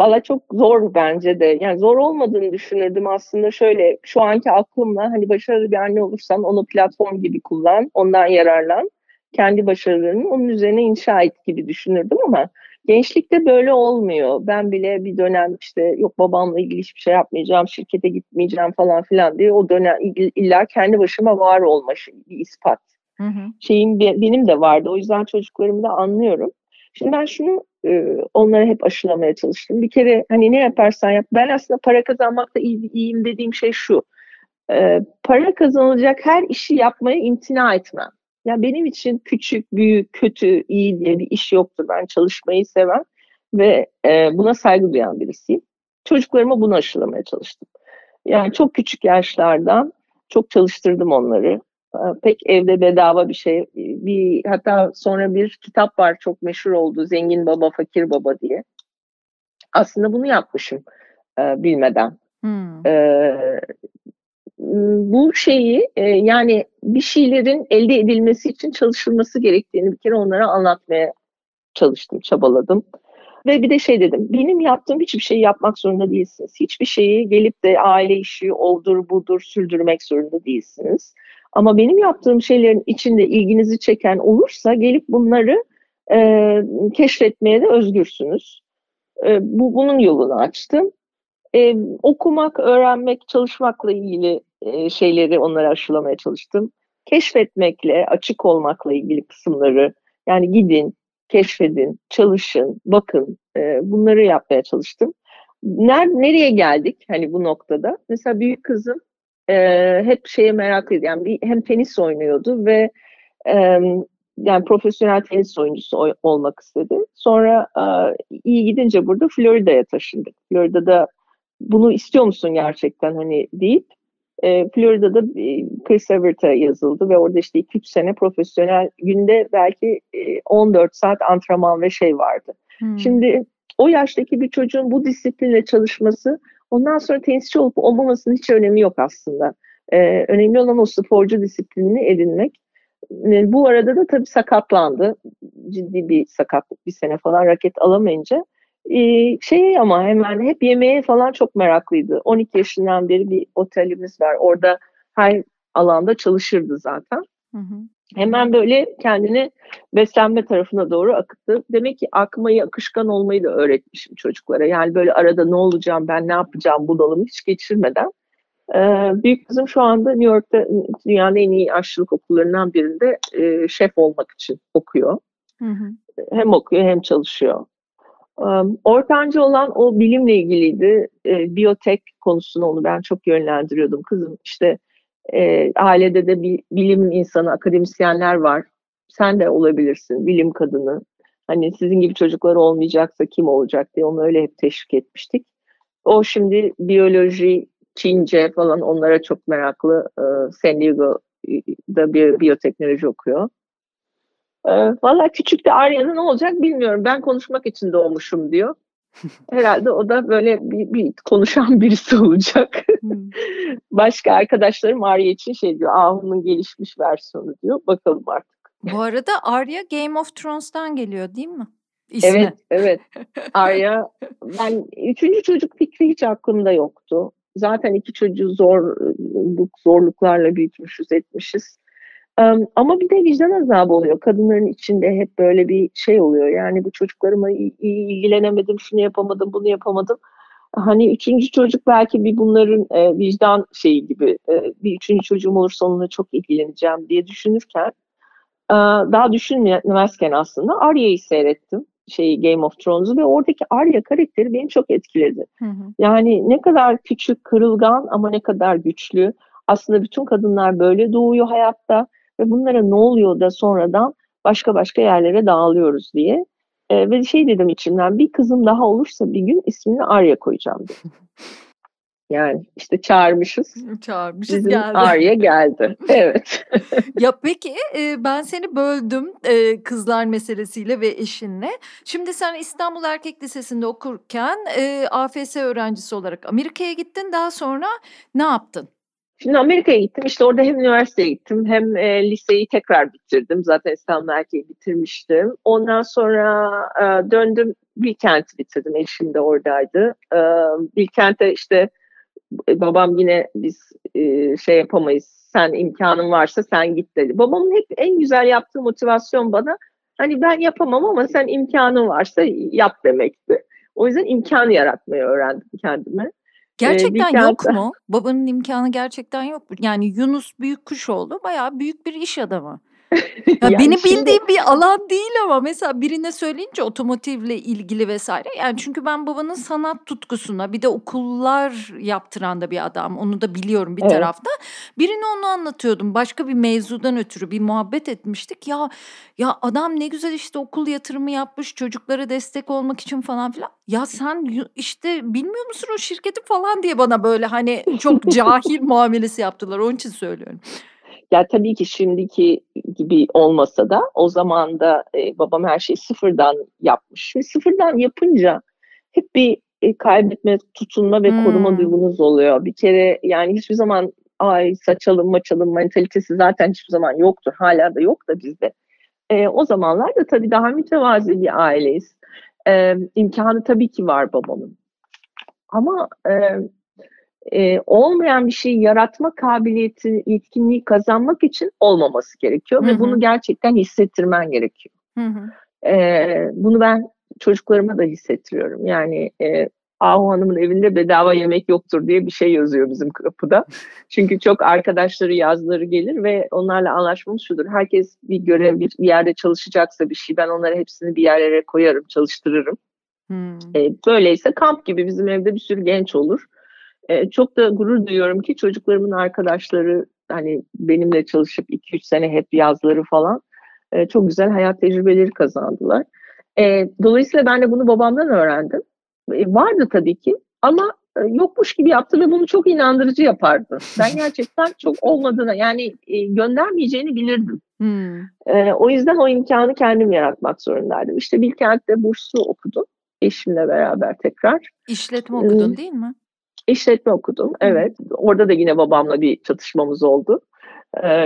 Valla çok zor bence de. Yani zor olmadığını düşünürdüm aslında şöyle şu anki aklımla hani başarılı bir anne olursan onu platform gibi kullan, ondan yararlan. Kendi başarılarını onun üzerine inşa et gibi düşünürdüm ama gençlikte böyle olmuyor. Ben bile bir dönem işte yok babamla ilgili hiçbir şey yapmayacağım, şirkete gitmeyeceğim falan filan diye o dönem illa kendi başıma var olma bir ispat. Hı hı. Şeyim benim de vardı. O yüzden çocuklarımı da anlıyorum. Şimdi ben şunu e, onlara hep aşılamaya çalıştım. Bir kere hani ne yaparsan yap. Ben aslında para kazanmakta iyi, iyiyim dediğim şey şu. E, para kazanılacak her işi yapmaya imtina etmem. Ya benim için küçük, büyük, kötü, iyi diye bir iş yoktur. Ben çalışmayı seven ve e, buna saygı duyan birisiyim. Çocuklarıma bunu aşılamaya çalıştım. Yani çok küçük yaşlardan çok çalıştırdım onları. Ee, pek evde bedava bir şey. Bir hatta sonra bir kitap var çok meşhur oldu. Zengin Baba, Fakir Baba diye. Aslında bunu yapmışım e, bilmeden. Hmm. E, bu şeyi e, yani bir şeylerin elde edilmesi için çalışılması gerektiğini bir kere onlara anlatmaya çalıştım, çabaladım. Ve bir de şey dedim, benim yaptığım hiçbir şeyi yapmak zorunda değilsiniz. Hiçbir şeyi gelip de aile işi oldur budur sürdürmek zorunda değilsiniz. Ama benim yaptığım şeylerin içinde ilginizi çeken olursa gelip bunları e, keşfetmeye de özgürsünüz. E, bu bunun yolunu açtım. E, okumak, öğrenmek, çalışmakla ilgili e, şeyleri onlara aşılamaya çalıştım. Keşfetmekle, açık olmakla ilgili kısımları yani gidin, keşfedin, çalışın, bakın e, bunları yapmaya çalıştım. Ner, nereye geldik hani bu noktada? Mesela büyük kızım e, hep şeye meraklıydı. Yani bir, hem tenis oynuyordu ve e, yani profesyonel tenis oyuncusu oy, olmak istedi. Sonra e, iyi gidince burada Florida'ya taşındık. Florida'da bunu istiyor musun gerçekten hani deyip e, Florida'da Chris Everett'a yazıldı ve orada işte 2-3 sene profesyonel günde belki e, 14 saat antrenman ve şey vardı. Hmm. Şimdi o yaştaki bir çocuğun bu disiplinle çalışması Ondan sonra tenisçi olup olmamasının hiç önemi yok aslında. Ee, önemli olan o sporcu disiplinini edinmek. Ee, bu arada da tabii sakatlandı. Ciddi bir sakatlık bir sene falan raket alamayınca. Ee, şey ama hemen hep yemeğe falan çok meraklıydı. 12 yaşından beri bir otelimiz var. Orada her alanda çalışırdı zaten. Hı hı. Hemen böyle kendini beslenme tarafına doğru akıttı. Demek ki akmayı, akışkan olmayı da öğretmişim çocuklara. Yani böyle arada ne olacağım, ben ne yapacağım bunalımı hiç geçirmeden büyük kızım şu anda New York'ta dünyanın en iyi aşçılık okullarından birinde e, şef olmak için okuyor. Hı hı. Hem okuyor hem çalışıyor. Ortancı olan o bilimle ilgiliydi. E, biyotek konusunu onu ben çok yönlendiriyordum. Kızım işte e, ailede de bir bilim insanı, akademisyenler var. Sen de olabilirsin, bilim kadını. Hani sizin gibi çocuklar olmayacaksa kim olacak diye onu öyle hep teşvik etmiştik. O şimdi biyoloji, Çince falan onlara çok meraklı. E, San Diego'da bir biyoteknoloji okuyor. E, Valla küçük de Arya'nın ne olacak bilmiyorum. Ben konuşmak için doğmuşum diyor. Herhalde o da böyle bir, bir konuşan birisi olacak. Hmm. Başka arkadaşlarım Arya için şey diyor. Ahu'nun gelişmiş versiyonu diyor. Bakalım artık. Bu arada Arya Game of Thrones'tan geliyor değil mi? İsmi. Evet, evet. Arya, ben üçüncü çocuk fikri hiç aklımda yoktu. Zaten iki çocuğu zor, zorluklarla büyütmüşüz, etmişiz. Ama bir de vicdan azabı oluyor. Kadınların içinde hep böyle bir şey oluyor. Yani bu çocuklarıma iyi, ilgilenemedim, şunu yapamadım, bunu yapamadım. Hani üçüncü çocuk belki bir bunların e, vicdan şeyi gibi e, bir üçüncü çocuğum olursa onunla çok ilgileneceğim diye düşünürken e, daha düşünmezken aslında Arya'yı seyrettim şeyi Game of Thrones'u ve oradaki Arya karakteri beni çok etkiledi. Hı hı. Yani ne kadar küçük, kırılgan ama ne kadar güçlü. Aslında bütün kadınlar böyle doğuyor hayatta ve bunlara ne oluyor da sonradan başka başka yerlere dağılıyoruz diye. E, ve şey dedim içimden bir kızım daha olursa bir gün ismini Arya koyacağım dedim. Yani işte çağırmışız. Çağırmışız Bizim geldi. Arya geldi. Evet. ya peki e, ben seni böldüm e, kızlar meselesiyle ve eşinle. Şimdi sen İstanbul Erkek Lisesi'nde okurken e, AFS öğrencisi olarak Amerika'ya gittin. Daha sonra ne yaptın? Şimdi Amerika'ya gittim. İşte orada hem üniversiteye gittim hem e, liseyi tekrar bitirdim. Zaten İstanbul Erkeği bitirmiştim. Ondan sonra e, döndüm Bilkent'i bitirdim. Eşim de oradaydı. E, Bilkent'e işte e, babam yine biz e, şey yapamayız. Sen imkanın varsa sen git dedi. Babamın hep en güzel yaptığı motivasyon bana hani ben yapamam ama sen imkanın varsa yap demekti. O yüzden imkan yaratmayı öğrendim kendime. Gerçekten ee, yok mu? Babanın imkanı gerçekten yok mu? Yani Yunus Büyük Kuşoğlu bayağı büyük bir iş adamı. Ya yani benim şimdi... bildiğim bir alan değil ama mesela birine söyleyince otomotivle ilgili vesaire. Yani çünkü ben babanın sanat tutkusuna bir de okullar yaptıran da bir adam. Onu da biliyorum bir evet. tarafta. Birine onu anlatıyordum. Başka bir mevzudan ötürü bir muhabbet etmiştik. Ya ya adam ne güzel işte okul yatırımı yapmış çocuklara destek olmak için falan filan. Ya sen işte bilmiyor musun o şirketi falan diye bana böyle hani çok cahil muamelesi yaptılar. Onun için söylüyorum. Ya tabii ki şimdiki gibi olmasa da o zaman da e, babam her şeyi sıfırdan yapmış. Ve sıfırdan yapınca hep bir e, kaybetme, tutunma ve hmm. koruma duygunuz oluyor. Bir kere yani hiçbir zaman ay saçalım maçalım mentalitesi zaten hiçbir zaman yoktur. Hala da yok da bizde. E, o zamanlar da tabii daha mütevazi bir aileyiz. E, imkanı tabii ki var babamın. Ama e, e, olmayan bir şeyi yaratma kabiliyeti, yetkinliği kazanmak için olmaması gerekiyor. Hı hı. Ve bunu gerçekten hissettirmen gerekiyor. Hı hı. E, bunu ben çocuklarıma da hissettiriyorum. Yani e, Ahu Hanım'ın evinde bedava yemek yoktur diye bir şey yazıyor bizim kapıda. Çünkü çok arkadaşları yazları gelir ve onlarla anlaşmamız şudur. Herkes bir görev, bir yerde çalışacaksa bir şey ben onları hepsini bir yerlere koyarım, çalıştırırım. Hmm. E, böyleyse kamp gibi bizim evde bir sürü genç olur. E, çok da gurur duyuyorum ki çocuklarımın arkadaşları hani benimle çalışıp 2-3 sene hep yazları falan e, çok güzel hayat tecrübeleri kazandılar. E, dolayısıyla ben de bunu babamdan öğrendim. E, vardı tabii ki ama e, yokmuş gibi yaptı ve bunu çok inandırıcı yapardı. Ben gerçekten çok olmadığını yani e, göndermeyeceğini bilirdim. Hmm. E, o yüzden o imkanı kendim yaratmak zorundaydım. İşte Bilkent'te burslu okudum eşimle beraber tekrar. İşletme okudun değil mi? İşletme okudum, evet. Orada da yine babamla bir çatışmamız oldu.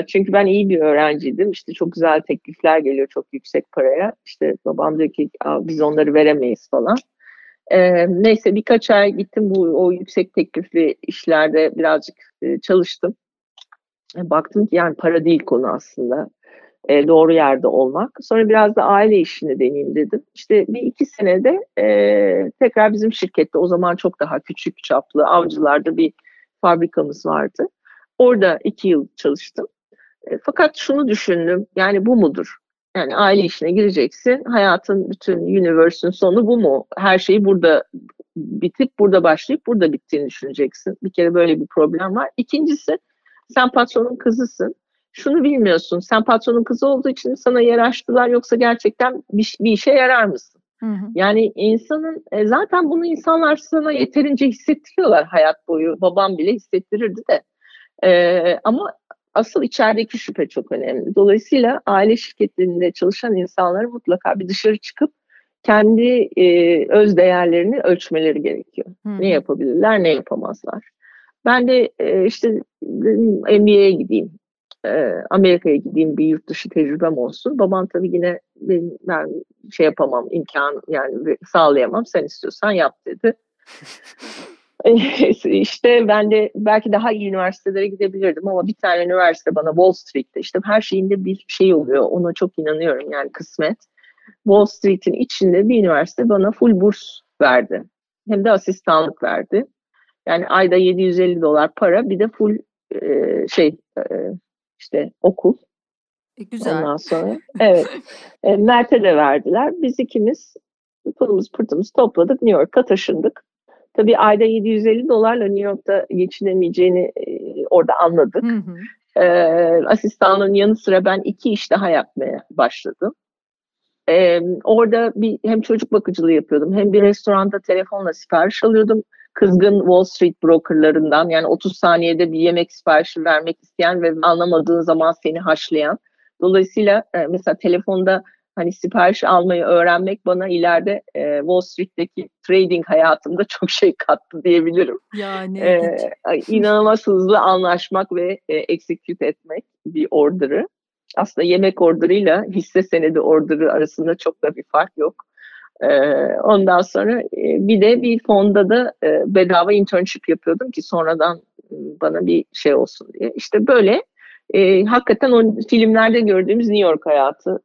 Çünkü ben iyi bir öğrenciydim. İşte çok güzel teklifler geliyor çok yüksek paraya. İşte babam diyor ki biz onları veremeyiz falan. Neyse birkaç ay gittim bu o yüksek teklifli işlerde birazcık çalıştım. Baktım ki yani para değil konu aslında e, doğru yerde olmak. Sonra biraz da aile işini deneyeyim dedim. İşte bir iki senede e, tekrar bizim şirkette o zaman çok daha küçük çaplı avcılarda bir fabrikamız vardı. Orada iki yıl çalıştım. E, fakat şunu düşündüm, yani bu mudur? Yani aile işine gireceksin, hayatın bütün universe'ün sonu bu mu? Her şeyi burada bitip burada başlayıp burada bittiğini düşüneceksin. Bir kere böyle bir problem var. İkincisi, sen patronun kızısın. Şunu bilmiyorsun, sen patronun kızı olduğu için sana yer açtılar yoksa gerçekten bir, bir işe yarar mısın? Hı hı. Yani insanın e, zaten bunu insanlar sana yeterince hissettiriyorlar hayat boyu. Babam bile hissettirirdi de. E, ama asıl içerideki şüphe çok önemli. Dolayısıyla aile şirketlerinde çalışan insanların mutlaka bir dışarı çıkıp kendi e, öz değerlerini ölçmeleri gerekiyor. Hmm. Ne yapabilirler, ne yapamazlar. Ben de e, işte MBA'ye gideyim, e, Amerika'ya gideyim, bir yurt dışı tecrübem olsun. Babam tabii yine ben, ben şey yapamam, imkan yani sağlayamam. Sen istiyorsan yap dedi. İşte ben de belki daha iyi üniversitelere gidebilirdim ama bir tane üniversite bana Wall Street'te işte her şeyinde bir şey oluyor. Ona çok inanıyorum yani kısmet. Wall Street'in içinde bir üniversite bana full burs verdi. Hem de asistanlık verdi. Yani ayda 750 dolar para bir de full e, şey e, işte okul. E, güzel. Ondan sonra evet. E, Mert'e de verdiler. Biz ikimiz pılımız pırtımız topladık New York'a taşındık. Tabii ayda 750 dolarla New York'ta geçinemeyeceğini e, orada anladık. Hı hı. E, asistanlığın yanı sıra ben iki iş daha yapmaya başladım. E, orada bir hem çocuk bakıcılığı yapıyordum hem bir restoranda telefonla sipariş alıyordum. Kızgın Wall Street brokerlarından yani 30 saniyede bir yemek siparişi vermek isteyen ve anlamadığın zaman seni haşlayan. Dolayısıyla e, mesela telefonda hani sipariş almayı öğrenmek bana ileride e, Wall Street'teki trading hayatımda çok şey kattı diyebilirim. Yani e, inanılmaz hızlı anlaşmak ve e, execute etmek bir order'ı. Aslında yemek order'ıyla hisse senedi order'ı arasında çok da bir fark yok. E, ondan sonra e, bir de bir fonda da e, bedava internship yapıyordum ki sonradan bana bir şey olsun diye. İşte böyle e, hakikaten o filmlerde gördüğümüz New York hayatı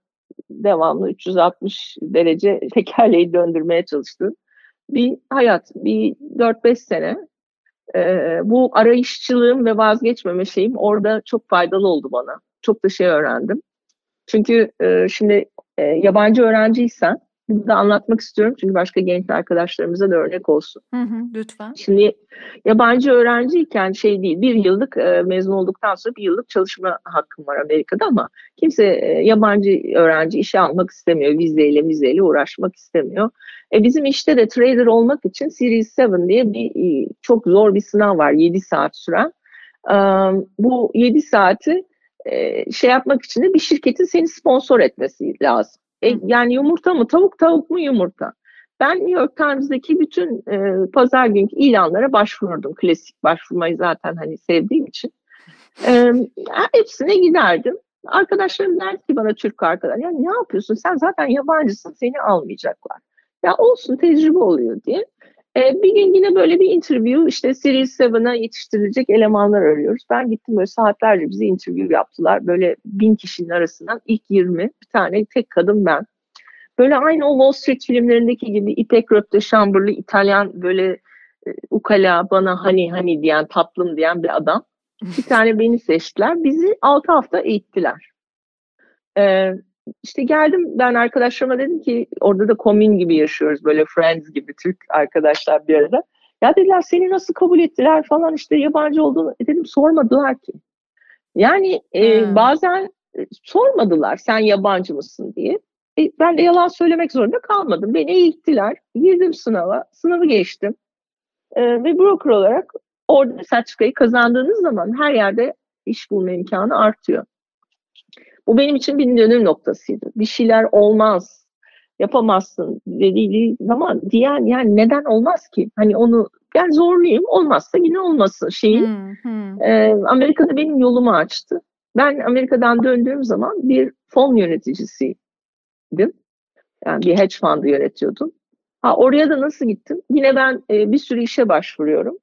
devamlı 360 derece tekerleği döndürmeye çalıştığım bir hayat. Bir 4-5 sene e, bu arayışçılığım ve vazgeçmeme şeyim orada çok faydalı oldu bana. Çok da şey öğrendim. Çünkü e, şimdi e, yabancı öğrenciysen da anlatmak istiyorum çünkü başka genç arkadaşlarımıza da örnek olsun. Hı hı, lütfen. Şimdi yabancı öğrenciyken şey değil, bir yıllık e, mezun olduktan sonra bir yıllık çalışma hakkım var Amerika'da ama kimse e, yabancı öğrenci işe almak istemiyor. Vizeyle vizeyle uğraşmak istemiyor. E, bizim işte de trader olmak için Series 7 diye bir e, çok zor bir sınav var 7 saat süren. E, bu 7 saati e, şey yapmak için de bir şirketin seni sponsor etmesi lazım. E, yani yumurta mı tavuk tavuk mu yumurta? Ben New York Times'daki bütün e, pazar günkü ilanlara başvururdum. Klasik başvurmayı zaten hani sevdiğim için. E, hepsine giderdim. Arkadaşlarım derdi ki bana Türk arkadaş, ya ne yapıyorsun sen zaten yabancısın seni almayacaklar. Ya olsun tecrübe oluyor diye. E, bir gün yine böyle bir interview işte Series 7'a yetiştirilecek elemanlar arıyoruz. Ben gittim böyle saatlerce bize interview yaptılar. Böyle bin kişinin arasından ilk 20 bir tane tek kadın ben. Böyle aynı o Wall Street filmlerindeki gibi İpek Röpte şamburlu İtalyan böyle e, ukala bana hani hani diyen tatlım diyen bir adam. Bir tane beni seçtiler. Bizi 6 hafta eğittiler. Ee, işte geldim ben arkadaşlarıma dedim ki orada da komün gibi yaşıyoruz böyle friends gibi Türk arkadaşlar bir arada. Ya dediler seni nasıl kabul ettiler falan işte yabancı olduğunu e dedim sormadılar ki. Yani e, hmm. bazen e, sormadılar sen yabancı mısın diye. E, ben de yalan söylemek zorunda kalmadım. Beni eğittiler. Girdim sınava. Sınavı geçtim. E, ve broker olarak orada sertifikayı kazandığınız zaman her yerde iş bulma imkanı artıyor. Bu benim için bir dönüm noktasıydı. Bir şeyler olmaz, yapamazsın dediği zaman diyen yani neden olmaz ki? Hani onu ben zorlayayım olmazsa yine olmasın şeyi. Hmm, hmm. E, Amerika'da benim yolumu açtı. Ben Amerika'dan döndüğüm zaman bir fon yöneticisiydim. Yani bir hedge fund'ı yönetiyordum. Ha, oraya da nasıl gittim? Yine ben e, bir sürü işe başvuruyorum.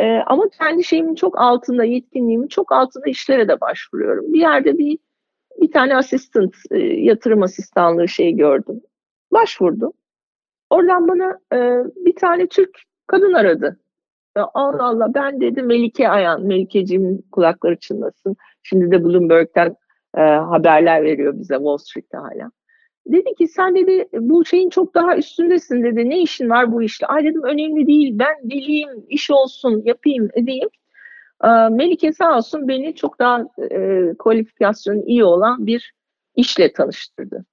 E, ama kendi şeyimin çok altında, yetkinliğimin çok altında işlere de başvuruyorum. Bir yerde bir bir tane asistant, e, yatırım asistanlığı şeyi gördüm. Başvurdum. Oradan bana e, bir tane Türk kadın aradı. Allah Allah ben dedi Melike Ayan, Melikeciğim kulakları çınlasın. Şimdi de Bloomberg'den e, haberler veriyor bize Wall Street'te hala. Dedi ki sen dedi bu şeyin çok daha üstündesin dedi. Ne işin var bu işle? Ay dedim önemli değil. Ben deliyim, iş olsun, yapayım, edeyim. E, Melike sağ olsun beni çok daha e, kualifikasyonu iyi olan bir işle tanıştırdı.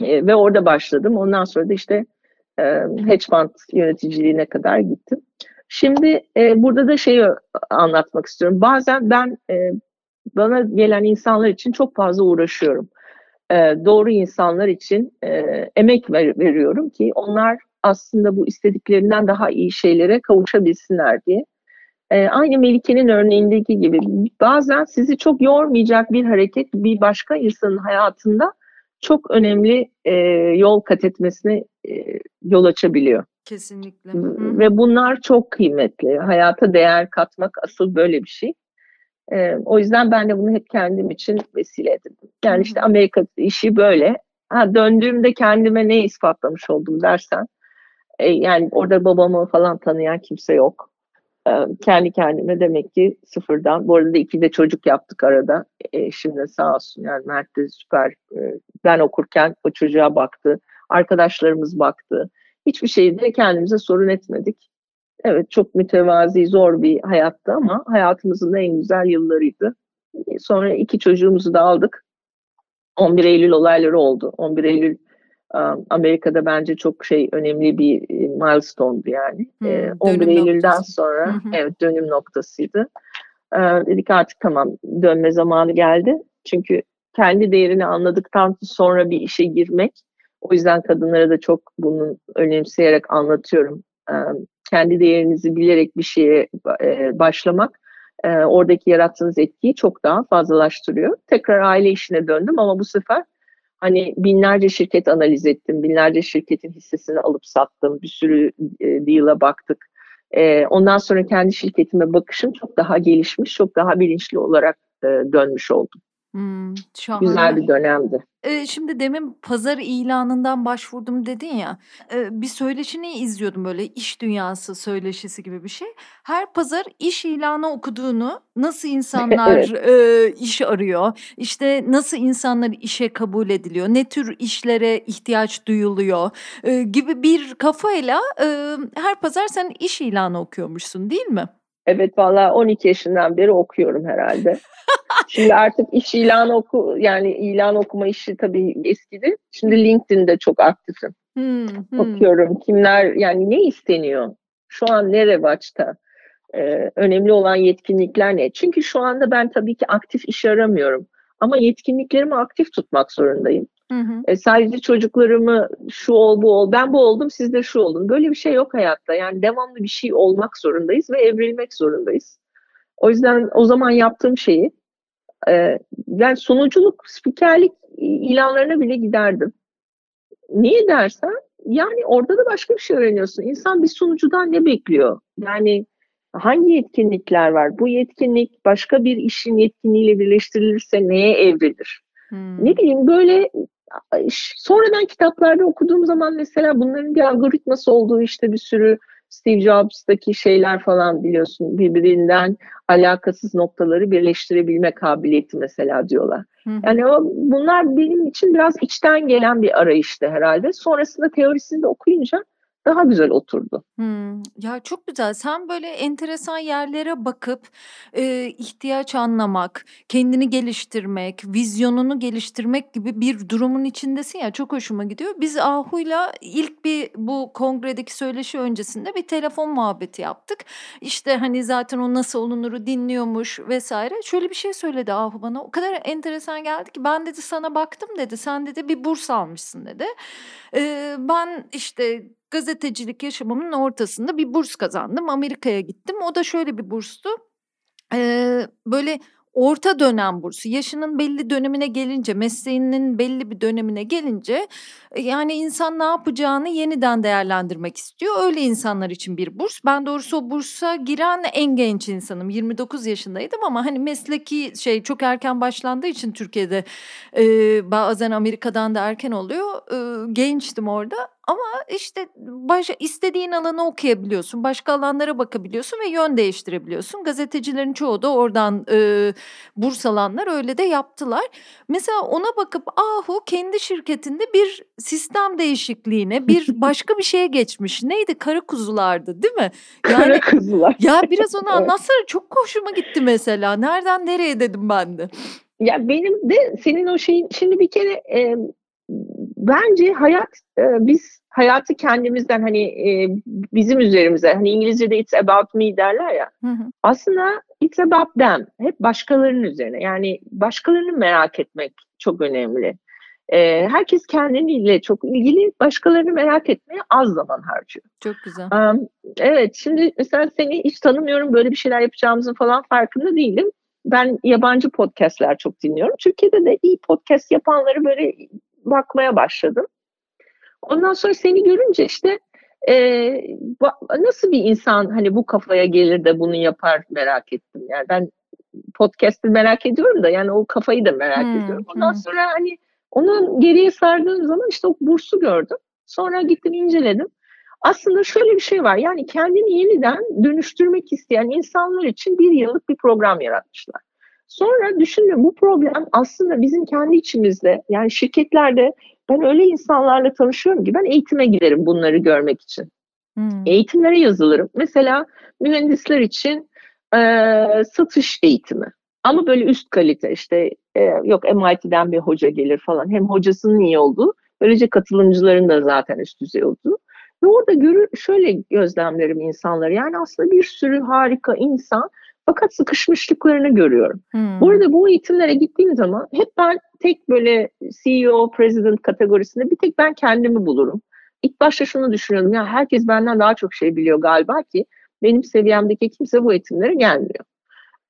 E, ve orada başladım. Ondan sonra da işte e, hedge fund yöneticiliğine kadar gittim. Şimdi e, burada da şeyi anlatmak istiyorum. Bazen ben e, bana gelen insanlar için çok fazla uğraşıyorum. E, doğru insanlar için e, emek ver, veriyorum ki onlar aslında bu istediklerinden daha iyi şeylere kavuşabilsinler diye. E, aynı Melike'nin örneğindeki gibi bazen sizi çok yormayacak bir hareket bir başka insanın hayatında çok önemli e, yol kat etmesine e, yol açabiliyor. Kesinlikle. Ve bunlar çok kıymetli. Hayata değer katmak asıl böyle bir şey. E, o yüzden ben de bunu hep kendim için vesile edindim. Yani işte Amerika işi böyle. Ha, döndüğümde kendime ne ispatlamış oldum dersen. E, yani orada babamı falan tanıyan kimse yok. Kendi kendime demek ki sıfırdan. Bu arada iki de çocuk yaptık arada. E, şimdi sağ olsun yani Mert de süper. E, ben okurken o çocuğa baktı. Arkadaşlarımız baktı. Hiçbir şeyde kendimize sorun etmedik. Evet çok mütevazi, zor bir hayattı ama hayatımızın en güzel yıllarıydı. Sonra iki çocuğumuzu da aldık. 11 Eylül olayları oldu. 11 Eylül Amerika'da bence çok şey önemli bir milestone'du yani. Hmm, 11 Eylül'den noktası. sonra hı hı. evet dönüm noktasıydı. Dedik artık tamam dönme zamanı geldi. Çünkü kendi değerini anladıktan sonra bir işe girmek o yüzden kadınlara da çok bunu önemseyerek anlatıyorum. Kendi değerinizi bilerek bir şeye başlamak oradaki yarattığınız etkiyi çok daha fazlalaştırıyor. Tekrar aile işine döndüm ama bu sefer hani binlerce şirket analiz ettim. Binlerce şirketin hissesini alıp sattım. Bir sürü deal'a baktık. ondan sonra kendi şirketime bakışım çok daha gelişmiş, çok daha bilinçli olarak dönmüş oldum. Hımm, Güzel bir dönemdi. Eee, şimdi demin pazar ilanından başvurdum dedin ya, eee, bir söyleşini izliyordum böyle iş dünyası söyleşisi gibi bir şey. Her pazar iş ilanı okuduğunu, nasıl insanlar, Evet. eee, iş arıyor, işte nasıl insanlar işe kabul ediliyor, ne tür işlere ihtiyaç duyuluyor, eee, gibi bir kafayla, emm, her pazar sen iş ilanı okuyormuşsun, değil mi? Evet, valla 12 yaşından beri okuyorum herhalde. Şimdi artık iş ilan oku yani ilan okuma işi tabii eskidi. Şimdi LinkedIn'de çok aktifim. Hmm, hmm. Bakıyorum kimler yani ne isteniyor? Şu an ne revaçta? Ee, önemli olan yetkinlikler ne? Çünkü şu anda ben tabii ki aktif iş aramıyorum. Ama yetkinliklerimi aktif tutmak zorundayım. Hı hı. E, sadece çocuklarımı şu ol bu ol ben bu oldum siz de şu olun. Böyle bir şey yok hayatta. Yani devamlı bir şey olmak zorundayız ve evrilmek zorundayız. O yüzden o zaman yaptığım şeyi e, yani sunuculuk, spikerlik ilanlarına bile giderdim. Niye dersen yani orada da başka bir şey öğreniyorsun. İnsan bir sunucudan ne bekliyor? Yani hangi yetkinlikler var? Bu yetkinlik başka bir işin yetkinliğiyle birleştirilirse neye evrilir? Hmm. Ne bileyim böyle sonradan kitaplarda okuduğum zaman mesela bunların bir algoritması olduğu işte bir sürü Steve Jobs'taki şeyler falan biliyorsun birbirinden alakasız noktaları birleştirebilme kabiliyeti mesela diyorlar. Hı. Yani o, bunlar benim için biraz içten gelen bir arayıştı herhalde. Sonrasında teorisini de okuyunca daha güzel oturdu. Hımm. Ya, çok güzel. Sen böyle enteresan yerlere bakıp, eee, ihtiyaç anlamak, kendini geliştirmek, vizyonunu geliştirmek gibi bir durumun içindesin ya, çok hoşuma gidiyor. Biz Ahu'yla ilk bir bu kongredeki söyleşi öncesinde bir telefon muhabbeti yaptık. İşte, hani, zaten o nasıl olunuru dinliyormuş vesaire. Şöyle bir şey söyledi Ahu bana. O kadar enteresan geldi ki, "Ben" dedi, "sana baktım." dedi. "Sen" dedi, "bir burs almışsın." dedi. Eee, ben, işte, gazetecilik yaşamımın ortasında bir burs kazandım. Amerika'ya gittim. O da şöyle bir burstu. Eee, böyle orta dönem bursu. Yaşının belli dönemine gelince, mesleğinin belli bir dönemine gelince e, yani insan ne yapacağını yeniden değerlendirmek istiyor. Öyle insanlar için bir burs. Ben doğrusu o bursa giren en genç insanım. 29 yaşındaydım ama hani mesleki şey çok erken başlandığı için Türkiye'de e, bazen Amerika'dan da erken oluyor. E, gençtim orada ama işte baş, istediğin alanı okuyabiliyorsun. Başka alanlara bakabiliyorsun ve yön değiştirebiliyorsun. Gazetecilerin çoğu da oradan e, burs alanlar öyle de yaptılar. Mesela ona bakıp Ahu kendi şirketinde bir sistem değişikliğine bir başka bir şeye geçmiş. Neydi? Kara kuzulardı değil mi? Yani, Kara kuzular. Ya biraz onu anlatsana çok hoşuma gitti mesela. Nereden nereye dedim ben de. Ya benim de senin o şeyin şimdi bir kere e, bence hayat e, biz hayatı kendimizden hani e, bizim üzerimize hani İngilizce'de it's about me derler ya. Hı hı. Aslında it's about them. Hep başkalarının üzerine. Yani başkalarını merak etmek çok önemli. E, herkes kendiyle çok ilgili başkalarını merak etmeye az zaman harcıyor. Çok güzel. Um, evet şimdi mesela seni hiç tanımıyorum böyle bir şeyler yapacağımızın falan farkında değilim. Ben yabancı podcastler çok dinliyorum. Türkiye'de de iyi podcast yapanları böyle bakmaya başladım. Ondan sonra seni görünce işte e, nasıl bir insan hani bu kafaya gelir de bunu yapar merak ettim. Yani ben podcast'ı merak ediyorum da yani o kafayı da merak hmm, ediyorum. Ondan hmm. sonra hani onu geriye sardığım zaman işte o bursu gördüm. Sonra gittim inceledim. Aslında şöyle bir şey var. Yani kendini yeniden dönüştürmek isteyen insanlar için bir yıllık bir program yaratmışlar. Sonra düşündüm bu problem aslında bizim kendi içimizde yani şirketlerde ben öyle insanlarla tanışıyorum ki ben eğitime giderim bunları görmek için. Hmm. Eğitimlere yazılırım. Mesela mühendisler için e, satış eğitimi. Ama böyle üst kalite işte e, yok MIT'den bir hoca gelir falan. Hem hocasının iyi olduğu, böylece katılımcıların da zaten üst düzey olduğu. Ve orada görür, şöyle gözlemlerim insanları. Yani aslında bir sürü harika insan fakat sıkışmışlıklarını görüyorum. Hmm. Bu arada bu eğitimlere gittiğim zaman hep ben tek böyle CEO, president kategorisinde bir tek ben kendimi bulurum. İlk başta şunu düşünüyordum ya herkes benden daha çok şey biliyor galiba ki benim seviyemdeki kimse bu eğitimlere gelmiyor.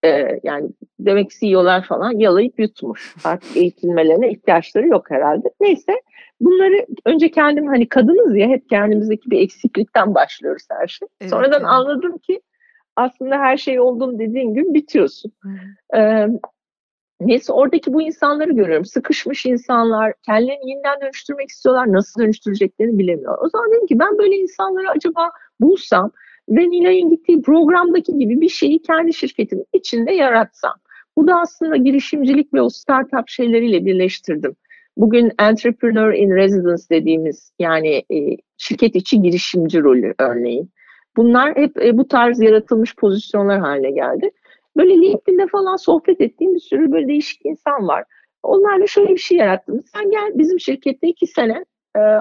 Ee, yani demek CEO'lar falan yalayıp yutmuş. Artık eğitilmelerine ihtiyaçları yok herhalde. Neyse bunları önce kendim hani kadınız ya hep kendimizdeki bir eksiklikten başlıyoruz her şey. Evet, Sonradan evet. anladım ki aslında her şey oldum dediğin gün bitiyorsun. Ee, neyse oradaki bu insanları görüyorum. Sıkışmış insanlar, kendilerini yeniden dönüştürmek istiyorlar. Nasıl dönüştüreceklerini bilemiyor. O zaman dedim ki ben böyle insanları acaba bulsam ve Nilay'ın gittiği programdaki gibi bir şeyi kendi şirketimin içinde yaratsam. Bu da aslında girişimcilik ve o startup şeyleriyle birleştirdim. Bugün entrepreneur in residence dediğimiz yani şirket içi girişimci rolü örneğin. Bunlar hep e, bu tarz yaratılmış pozisyonlar haline geldi. Böyle LinkedIn'de falan sohbet ettiğim bir sürü böyle değişik insan var. Onlarla şöyle bir şey yarattım. Sen gel bizim şirkette iki sene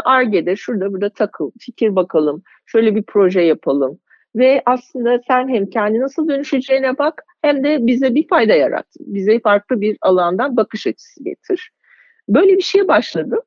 ARGE'de şurada burada takıl, fikir bakalım, şöyle bir proje yapalım. Ve aslında sen hem kendi nasıl dönüşeceğine bak hem de bize bir fayda yarat. Bize farklı bir alandan bakış açısı getir. Böyle bir şeye başladım.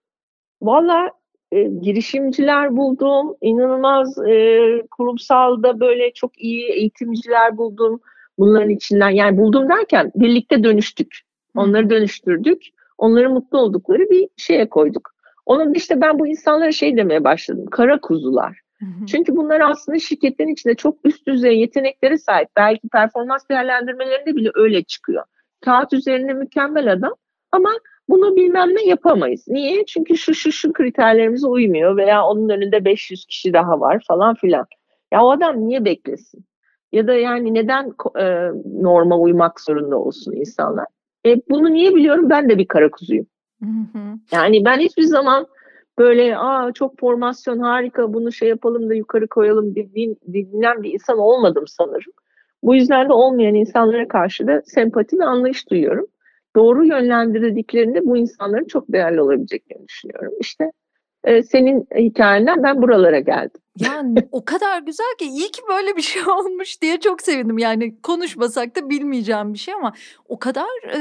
Valla e, girişimciler buldum, inanılmaz e, kurumsalda böyle çok iyi eğitimciler buldum. Bunların içinden yani buldum derken birlikte dönüştük. Onları dönüştürdük. Onların mutlu oldukları bir şeye koyduk. Onun işte ben bu insanlara şey demeye başladım. Kara kuzular. Çünkü bunlar aslında şirketlerin içinde çok üst düzey yeteneklere sahip. Belki performans değerlendirmelerinde bile öyle çıkıyor. Kağıt üzerinde mükemmel adam ama bunu bilmem ne yapamayız. Niye? Çünkü şu şu şu kriterlerimize uymuyor veya onun önünde 500 kişi daha var falan filan. Ya o adam niye beklesin? Ya da yani neden e, norma uymak zorunda olsun insanlar? E, bunu niye biliyorum? Ben de bir kara kuzuyum. Yani ben hiçbir zaman böyle aa çok formasyon harika bunu şey yapalım da yukarı koyalım dediğin, dinlen bir insan olmadım sanırım. Bu yüzden de olmayan insanlara karşı da sempati ve anlayış duyuyorum doğru yönlendirdiklerinde bu insanların çok değerli olabileceklerini düşünüyorum. İşte e, senin hikayenden ben buralara geldim. Yani o kadar güzel ki iyi ki böyle bir şey olmuş diye çok sevindim. Yani konuşmasak da bilmeyeceğim bir şey ama o kadar e,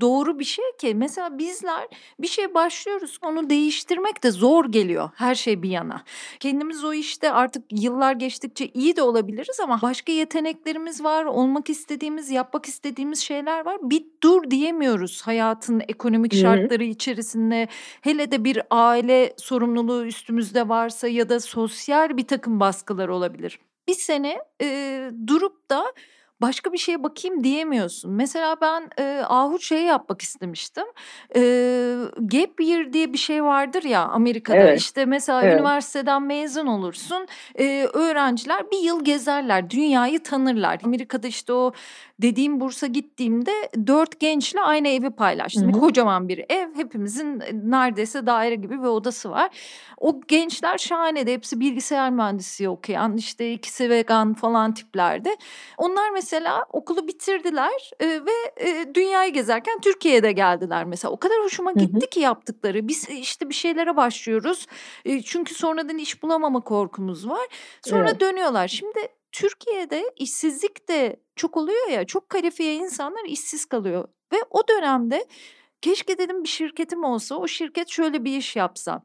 doğru bir şey ki. Mesela bizler bir şey başlıyoruz onu değiştirmek de zor geliyor her şey bir yana. Kendimiz o işte artık yıllar geçtikçe iyi de olabiliriz ama başka yeteneklerimiz var. Olmak istediğimiz, yapmak istediğimiz şeyler var. Bir dur diyemiyoruz hayatın ekonomik şartları içerisinde. Hele de bir aile sorumluluğu üstümüzde varsa ya da sosyal bir takım baskılar olabilir. Bir sene e, durup da başka bir şeye bakayım diyemiyorsun. Mesela ben e, Ahu şey yapmak istemiştim. E, gap year diye bir şey vardır ya Amerika'da. Evet. İşte mesela evet. üniversiteden mezun olursun. E, öğrenciler bir yıl gezerler. Dünyayı tanırlar. Amerika'da işte o dediğim bursa gittiğimde dört gençle aynı evi paylaştım. Hı hı. Kocaman bir ev. Hepimizin neredeyse daire gibi bir odası var. O gençler şahane de hepsi bilgisayar mühendisi okuyan işte ikisi vegan falan tiplerde. Onlar mesela okulu bitirdiler e, ve e, dünyayı gezerken Türkiye'de geldiler mesela. O kadar hoşuma gitti hı hı. ki yaptıkları. Biz işte bir şeylere başlıyoruz. E, çünkü sonradan iş bulamama korkumuz var. Sonra evet. dönüyorlar. Şimdi Türkiye'de işsizlik de çok oluyor ya çok kalifiye insanlar işsiz kalıyor. Ve o dönemde keşke dedim bir şirketim olsa o şirket şöyle bir iş yapsa.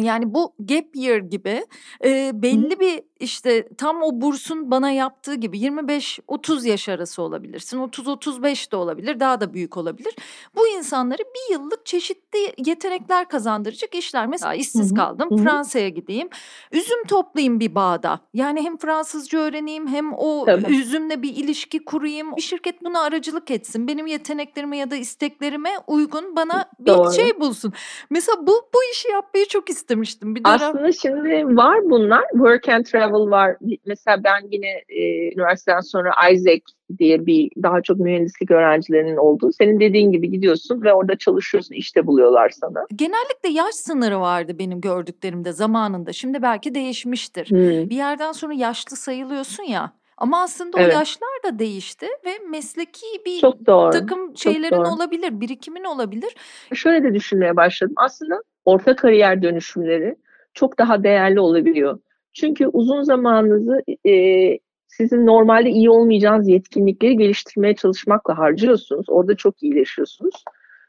Yani bu gap year gibi e, belli bir işte tam o bursun bana yaptığı gibi 25-30 yaş arası olabilirsin. 30-35 de olabilir daha da büyük olabilir. Bu insanları bir yıllık çeşitli yetenekler kazandıracak işler. Mesela işsiz kaldım. Fransa'ya gideyim. Üzüm toplayayım bir bağda. Yani hem Fransızca öğreneyim hem o Tabii. üzümle bir ilişki kurayım. Bir şirket buna aracılık etsin. Benim yeteneklerime ya da isteklerime uygun bana bir Doğru. şey bulsun. Mesela bu bu işi yapmayı çok istemiştim. Bir dönem... Aslında şimdi var bunlar. Work and travel var. Mesela ben yine e, üniversiteden sonra Isaac diye bir daha çok mühendislik öğrencilerinin olduğu. Senin dediğin gibi gidiyorsun ve orada çalışıyorsun, işte buluyorlar sana. Genellikle yaş sınırı vardı benim gördüklerimde zamanında. Şimdi belki değişmiştir. Hmm. Bir yerden sonra yaşlı sayılıyorsun ya. Ama aslında evet. o yaşlar da değişti ve mesleki bir Çok doğru. takım Çok şeylerin doğru. olabilir, birikimin olabilir. Şöyle de düşünmeye başladım. Aslında orta kariyer dönüşümleri çok daha değerli olabiliyor. Çünkü uzun zamanınızı e, sizin normalde iyi olmayacağınız yetkinlikleri geliştirmeye çalışmakla harcıyorsunuz. Orada çok iyileşiyorsunuz.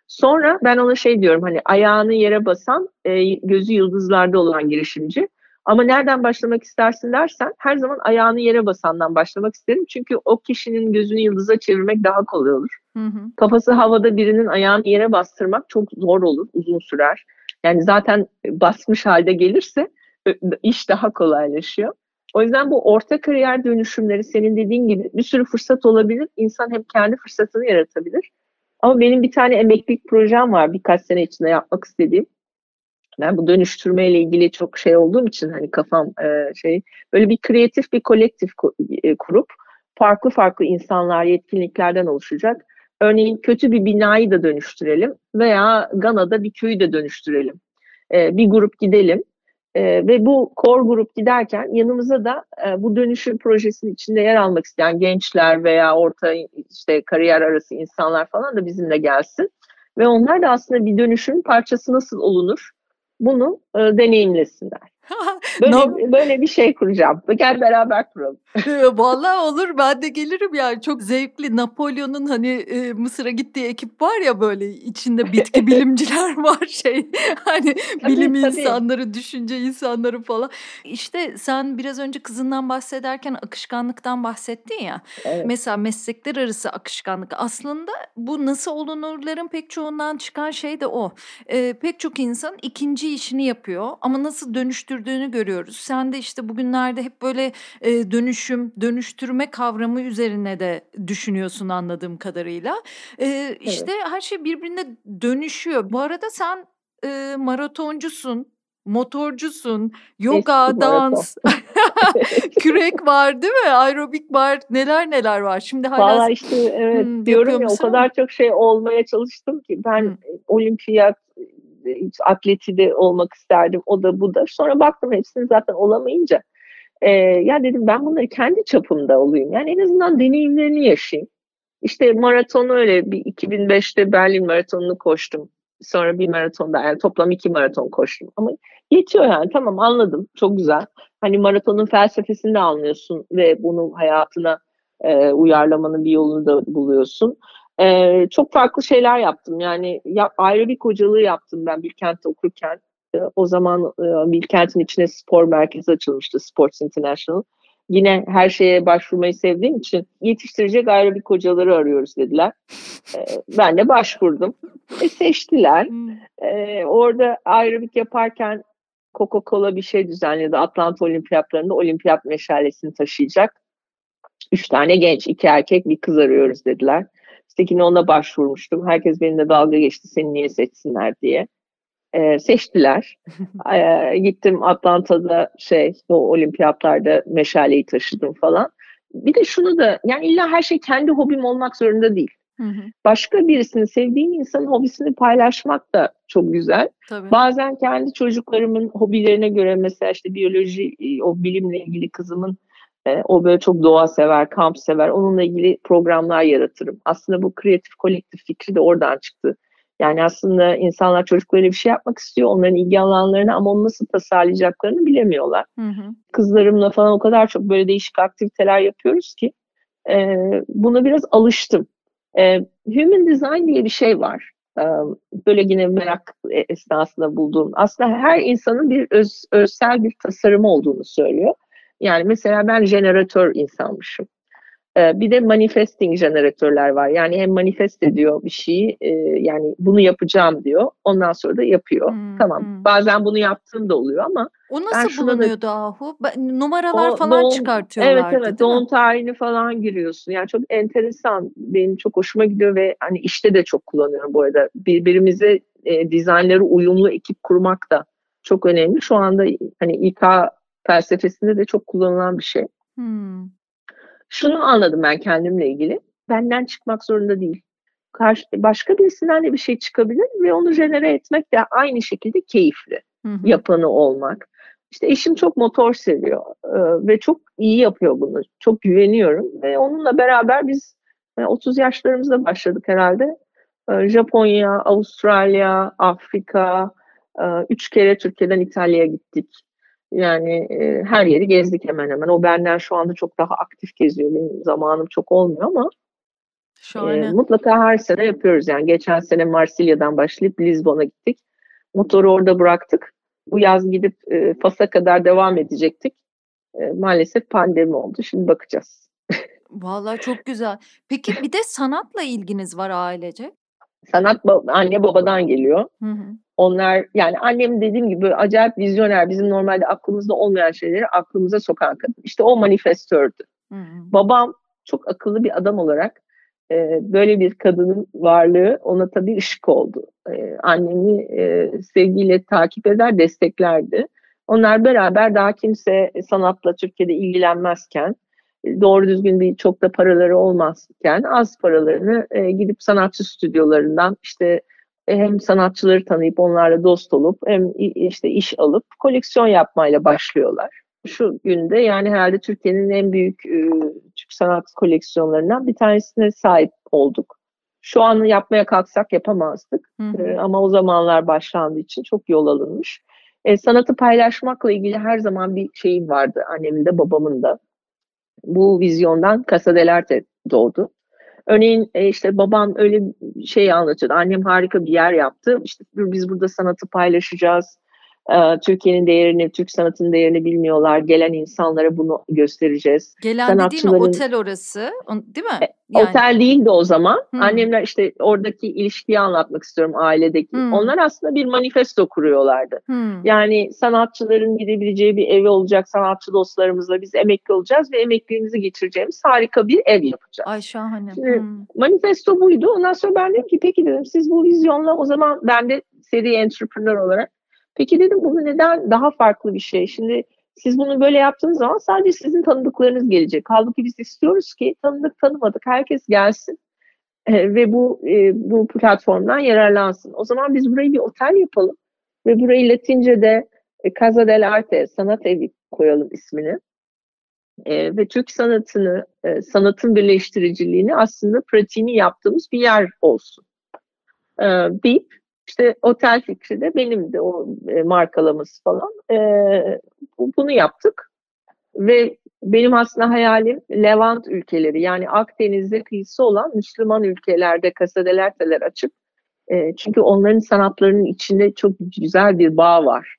Sonra ben ona şey diyorum hani ayağını yere basan, e, gözü yıldızlarda olan girişimci. Ama nereden başlamak istersin dersen her zaman ayağını yere basandan başlamak isterim. Çünkü o kişinin gözünü yıldıza çevirmek daha kolay olur. Hı hı. Kafası havada birinin ayağını yere bastırmak çok zor olur, uzun sürer. Yani zaten basmış halde gelirse iş daha kolaylaşıyor. O yüzden bu orta kariyer dönüşümleri senin dediğin gibi bir sürü fırsat olabilir. İnsan hem kendi fırsatını yaratabilir. Ama benim bir tane emeklilik projem var birkaç sene içinde yapmak istediğim. Ben bu dönüştürmeyle ilgili çok şey olduğum için hani kafam e, şey böyle bir kreatif bir kolektif e, kurup farklı farklı insanlar yetkinliklerden oluşacak. Örneğin kötü bir binayı da dönüştürelim veya Gana'da bir köyü de dönüştürelim. E, bir grup gidelim e, ve bu core grup giderken yanımıza da e, bu dönüşüm projesinin içinde yer almak isteyen gençler veya orta işte kariyer arası insanlar falan da bizimle gelsin. Ve onlar da aslında bir dönüşüm parçası nasıl olunur bunu e, deneyimlesinler. Böyle, böyle bir şey kuracağım. Gel beraber kuralım. Vallahi olur ben de gelirim yani. Çok zevkli Napolyon'un hani e, Mısır'a gittiği ekip var ya böyle içinde bitki bilimciler var şey. Hani tabii, bilim tabii. insanları, düşünce insanları falan. İşte sen biraz önce kızından bahsederken akışkanlıktan bahsettin ya. Evet. Mesela meslekler arası akışkanlık. Aslında bu nasıl olunurların pek çoğundan çıkan şey de o. E, pek çok insan ikinci işini yapıyor ama nasıl dönüştür dönüştürdüğünü görüyoruz. Sen de işte bugünlerde hep böyle e, dönüşüm, dönüştürme kavramı üzerine de düşünüyorsun anladığım kadarıyla. E, işte evet. her şey birbirine dönüşüyor. Bu arada sen e, maratoncusun motorcusun, yoga, Eski dans, kürek var değil mi? Aerobik var, neler neler var. Şimdi hala Vallahi işte evet hmm, diyorum ya o kadar çok şey olmaya çalıştım ki ben hmm. olimpiyat atleti de olmak isterdim. O da bu da. Sonra baktım hepsini zaten olamayınca. E, ya dedim ben bunları kendi çapımda olayım. Yani en azından deneyimlerini yaşayayım. İşte maraton öyle bir 2005'te Berlin maratonunu koştum. Sonra bir maraton da yani toplam iki maraton koştum. Ama yetiyor yani tamam anladım çok güzel. Hani maratonun felsefesini de anlıyorsun ve bunu hayatına e, uyarlamanın bir yolunu da buluyorsun. Ee, çok farklı şeyler yaptım. Yani ya, ayrı bir kocalığı yaptım ben Bilkent'te okurken. Ee, o zaman e, Bilkent'in içine spor merkezi açılmıştı Sports International. Yine her şeye başvurmayı sevdiğim için yetiştirecek ayrı bir kocaları arıyoruz dediler. Ee, ben de başvurdum. E, seçtiler. Ee, orada aerobik yaparken Coca-Cola bir şey düzenledi. Atlanta Olimpiyatlarında olimpiyat meşalesini taşıyacak Üç tane genç, iki erkek, bir kız arıyoruz dediler. İşte yine ona başvurmuştum. Herkes benimle dalga geçti seni niye seçsinler diye. Ee, seçtiler. ee, gittim Atlanta'da şey o olimpiyatlarda meşaleyi taşıdım falan. Bir de şunu da yani illa her şey kendi hobim olmak zorunda değil. Hı hı. Başka birisini sevdiğin insanın hobisini paylaşmak da çok güzel. Tabii. Bazen kendi çocuklarımın hobilerine göre mesela işte biyoloji o bilimle ilgili kızımın e, o böyle çok doğa sever, kamp sever. Onunla ilgili programlar yaratırım. Aslında bu kreatif kolektif fikri de oradan çıktı. Yani aslında insanlar çocuklarıyla bir şey yapmak istiyor. Onların ilgi alanlarını ama onu nasıl tasarlayacaklarını bilemiyorlar. Hı hı. Kızlarımla falan o kadar çok böyle değişik aktiviteler yapıyoruz ki e, buna biraz alıştım. E, human design diye bir şey var. E, böyle yine merak esnasında bulduğum. Aslında her insanın bir öz, özsel bir tasarımı olduğunu söylüyor. Yani mesela ben jeneratör insanmışım. Ee, bir de manifesting jeneratörler var. Yani hem manifest ediyor bir şeyi e, yani bunu yapacağım diyor. Ondan sonra da yapıyor. Hmm, tamam. Hmm. Bazen bunu yaptığım da oluyor ama o nasıl bulunuyordu da, Ahu? Numaralar o, falan doğum, çıkartıyorlardı Evet evet doğum tarihini falan giriyorsun. Yani çok enteresan. Benim çok hoşuma gidiyor ve hani işte de çok kullanıyorum bu arada. Birbirimize e, dizaynları uyumlu ekip kurmak da çok önemli. Şu anda hani İK felsefesinde de çok kullanılan bir şey. Hmm. Şunu anladım ben kendimle ilgili. Benden çıkmak zorunda değil. Karşı, başka birisinden de bir şey çıkabilir ve onu jenere etmek de aynı şekilde keyifli. Hı hı. Yapanı olmak. İşte eşim çok motor seviyor e, ve çok iyi yapıyor bunu. Çok güveniyorum ve onunla beraber biz e, 30 yaşlarımızda başladık herhalde. E, Japonya, Avustralya, Afrika, e, üç kere Türkiye'den İtalya'ya gittik. Yani e, her yeri gezdik hemen hemen. O benden şu anda çok daha aktif geziyor. Benim zamanım çok olmuyor ama e, mutlaka her sene yapıyoruz. Yani geçen sene Marsilya'dan başlayıp Lisbon'a gittik. Motoru orada bıraktık. Bu yaz gidip e, Fas'a kadar devam edecektik. E, maalesef pandemi oldu. Şimdi bakacağız. Vallahi çok güzel. Peki bir de sanatla ilginiz var ailece. Sanat anne babadan geliyor. Hı hı. Onlar yani annem dediğim gibi acayip vizyoner. Bizim normalde aklımızda olmayan şeyleri aklımıza sokan kadın. İşte o manifestördü. Hı hı. Babam çok akıllı bir adam olarak e, böyle bir kadının varlığı ona tabii ışık oldu. E, annemi e, sevgiyle takip eder, desteklerdi. Onlar beraber daha kimse sanatla Türkiye'de ilgilenmezken doğru düzgün bir çok da paraları olmazken az paralarını e, gidip sanatçı stüdyolarından işte e, hem sanatçıları tanıyıp onlarla dost olup hem işte iş alıp koleksiyon yapmayla başlıyorlar. Şu günde yani herhalde Türkiye'nin en büyük e, Türk sanat koleksiyonlarından bir tanesine sahip olduk. Şu an yapmaya kalksak yapamazdık. Hı hı. E, ama o zamanlar başlandığı için çok yol alınmış. E, sanatı paylaşmakla ilgili her zaman bir şeyim vardı annemin de babamın da. Bu vizyondan Casa dell'Arte doğdu. Örneğin e, işte babam öyle şey anlatıyordu. Annem harika bir yer yaptı. İşte biz burada sanatı paylaşacağız. Ee, Türkiye'nin değerini, Türk sanatının değerini bilmiyorlar. Gelen insanlara bunu göstereceğiz. Gelen Sanatçıların... dediğin otel orası, değil mi? E, yani... Otel değildi o zaman. Hmm. Annemler işte oradaki ilişkiyi anlatmak istiyorum ailedeki. Hmm. Onlar aslında bir manifesto kuruyorlardı. Hmm. Yani sanatçıların gidebileceği bir evi olacak sanatçı dostlarımızla biz emekli olacağız ve emekliliğimizi geçireceğimiz harika bir ev yapacağız. Ay şahane. Şimdi, hmm. Manifesto buydu. Ondan sonra ben dedim ki peki dedim siz bu vizyonla o zaman ben de seri entrepreneur olarak Peki dedim bunu neden daha farklı bir şey? Şimdi siz bunu böyle yaptığınız zaman sadece sizin tanıdıklarınız gelecek. Halbuki biz istiyoruz ki tanıdık tanımadık herkes gelsin e, ve bu e, bu platformdan yararlansın. O zaman biz burayı bir otel yapalım ve burayı Latince'de e, Casa del Arte, sanat evi koyalım ismini. E, ve Türk sanatını, e, sanatın birleştiriciliğini aslında pratiğini yaptığımız bir yer olsun. E, deyip işte otel fikri de benimdi o e, markalaması falan. E, bunu yaptık ve benim aslında hayalim Levant ülkeleri yani Akdeniz'de kıyısı olan Müslüman ülkelerde kasadelerteler açıp e, çünkü onların sanatlarının içinde çok güzel bir bağ var.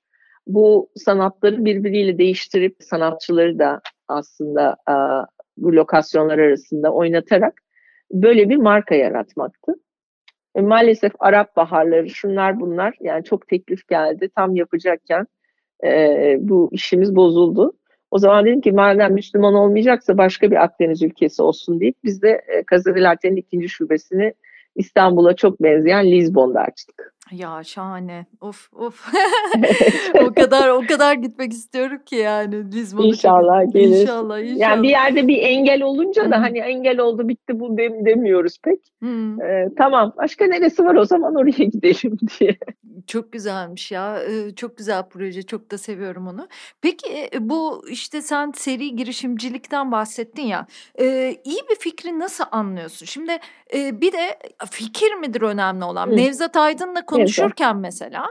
Bu sanatları birbiriyle değiştirip sanatçıları da aslında bu lokasyonlar arasında oynatarak böyle bir marka yaratmaktı. E, maalesef Arap baharları şunlar bunlar yani çok teklif geldi tam yapacakken e, bu işimiz bozuldu. O zaman dedim ki madem Müslüman olmayacaksa başka bir Akdeniz ülkesi olsun deyip biz de e, Casadelarte'nin ikinci şubesini İstanbul'a çok benzeyen Lizbon'da açtık. Ya şahane. Of of. o kadar o kadar gitmek istiyorum ki yani Lizbon'a. İnşallah gelir. İnşallah, inşallah. Yani bir yerde bir engel olunca da hani engel oldu bitti bu dem demiyoruz pek. Ee, tamam başka neresi var o zaman oraya gidelim diye. Çok güzelmiş ya. Çok güzel proje. Çok da seviyorum onu. Peki bu işte sen seri girişimcilikten bahsettin ya. İyi bir fikri nasıl anlıyorsun? Şimdi bir de fikir midir önemli olan? Hı. Nevzat Aydın'la konuşurken mesela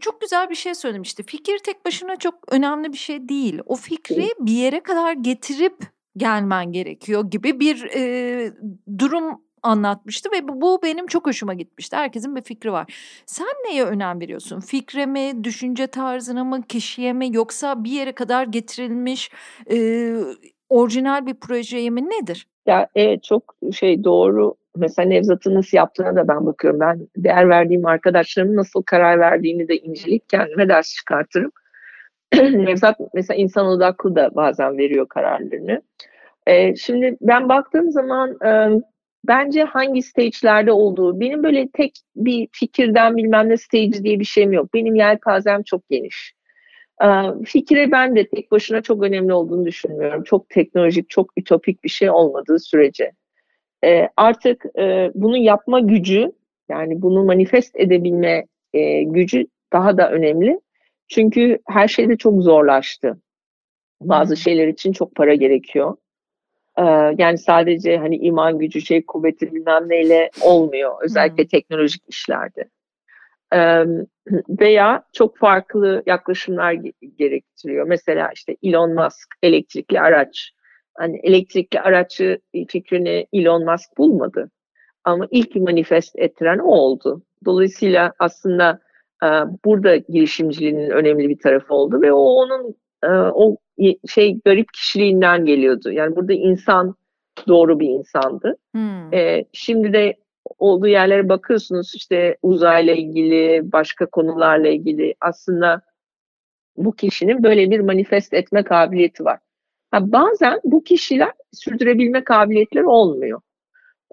çok güzel bir şey söylemişti. Fikir tek başına çok önemli bir şey değil. O fikri bir yere kadar getirip gelmen gerekiyor gibi bir e, durum anlatmıştı ve bu, benim çok hoşuma gitmişti. Herkesin bir fikri var. Sen neye önem veriyorsun? Fikre mi, düşünce tarzına mı, kişiye mi yoksa bir yere kadar getirilmiş e, orijinal bir projeye mi nedir? Ya evet çok şey doğru. Mesela Nevzat'ın nasıl yaptığına da ben bakıyorum. Ben değer verdiğim arkadaşlarımın nasıl karar verdiğini de inceleyip kendime ders çıkartırım. Nevzat mesela insan odaklı da bazen veriyor kararlarını. Ee, şimdi ben baktığım zaman e, bence hangi stage'lerde olduğu, benim böyle tek bir fikirden bilmem ne stage diye bir şeyim yok. Benim yelpazem çok geniş. Ee, fikire ben de tek başına çok önemli olduğunu düşünmüyorum. Çok teknolojik, çok ütopik bir şey olmadığı sürece. Ee, artık e, bunu yapma gücü, yani bunu manifest edebilme e, gücü daha da önemli. Çünkü her şey de çok zorlaştı. Bazı şeyler için çok para gerekiyor. Ee, yani sadece hani iman gücü, şey kuvveti bilmem neyle olmuyor. Özellikle teknolojik işlerde. Veya çok farklı yaklaşımlar gerektiriyor. Mesela işte Elon Musk elektrikli araç. Hani elektrikli araçı fikrini Elon Musk bulmadı. Ama ilk manifest ettiren o oldu. Dolayısıyla aslında burada girişimciliğinin önemli bir tarafı oldu ve o onun o şey garip kişiliğinden geliyordu. Yani burada insan doğru bir insandı. Hmm. Şimdi de olduğu yerlere bakıyorsunuz işte uzayla ilgili, başka konularla ilgili aslında bu kişinin böyle bir manifest etme kabiliyeti var. Ha, bazen bu kişiler sürdürebilme kabiliyetleri olmuyor.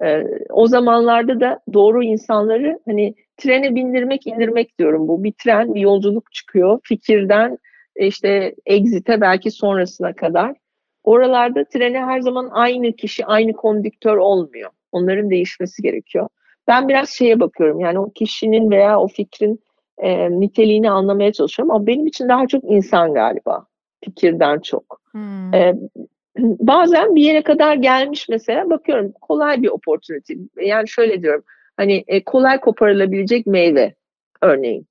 Ee, o zamanlarda da doğru insanları hani trene bindirmek indirmek diyorum bu. Bir tren bir yolculuk çıkıyor fikirden işte exit'e belki sonrasına kadar. Oralarda trene her zaman aynı kişi, aynı kondüktör olmuyor. Onların değişmesi gerekiyor. Ben biraz şeye bakıyorum yani o kişinin veya o fikrin e, niteliğini anlamaya çalışıyorum ama benim için daha çok insan galiba fikirden çok. Hmm. E, bazen bir yere kadar gelmiş mesela bakıyorum kolay bir opportunity. Yani şöyle diyorum hani e, kolay koparılabilecek meyve örneğin.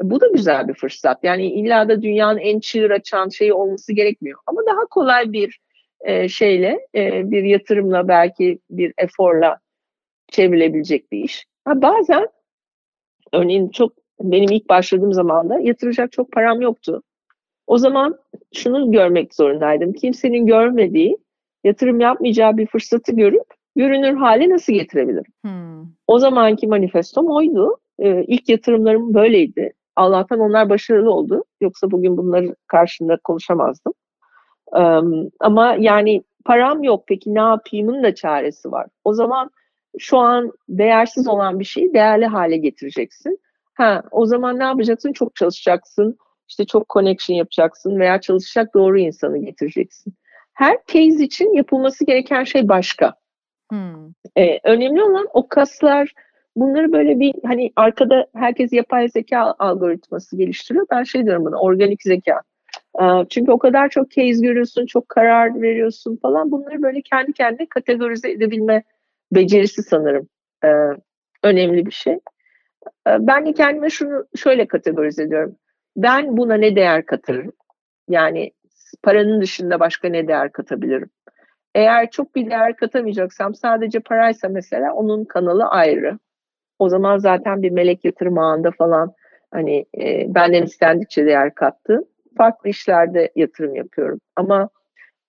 Bu da güzel bir fırsat. Yani illa da dünyanın en çığır açan şeyi olması gerekmiyor. Ama daha kolay bir e, şeyle, e, bir yatırımla belki bir eforla çevrilebilecek bir iş. Ha, bazen örneğin çok benim ilk başladığım zaman da yatıracak çok param yoktu. O zaman şunu görmek zorundaydım. Kimsenin görmediği, yatırım yapmayacağı bir fırsatı görüp görünür hale nasıl getirebilirim? Hmm. O zamanki manifestom oydu. Ee, ilk yatırımlarım böyleydi. Allah'tan onlar başarılı oldu. Yoksa bugün bunları karşında konuşamazdım. Ama yani param yok peki ne yapayımın da çaresi var. O zaman şu an değersiz olan bir şeyi değerli hale getireceksin. Ha, o zaman ne yapacaksın? Çok çalışacaksın. İşte çok connection yapacaksın veya çalışacak doğru insanı getireceksin. Her case için yapılması gereken şey başka. Hmm. Ee, önemli olan o kaslar bunları böyle bir hani arkada herkes yapay zeka algoritması geliştiriyor. Ben şey diyorum buna organik zeka. Çünkü o kadar çok case görüyorsun, çok karar veriyorsun falan. Bunları böyle kendi kendine kategorize edebilme becerisi sanırım önemli bir şey. Ben de kendime şunu şöyle kategorize ediyorum. Ben buna ne değer katarım? Yani paranın dışında başka ne değer katabilirim? Eğer çok bir değer katamayacaksam sadece paraysa mesela onun kanalı ayrı. O zaman zaten bir melek yatırım ağında falan hani e, benden istendikçe değer kattı. Farklı işlerde yatırım yapıyorum. Ama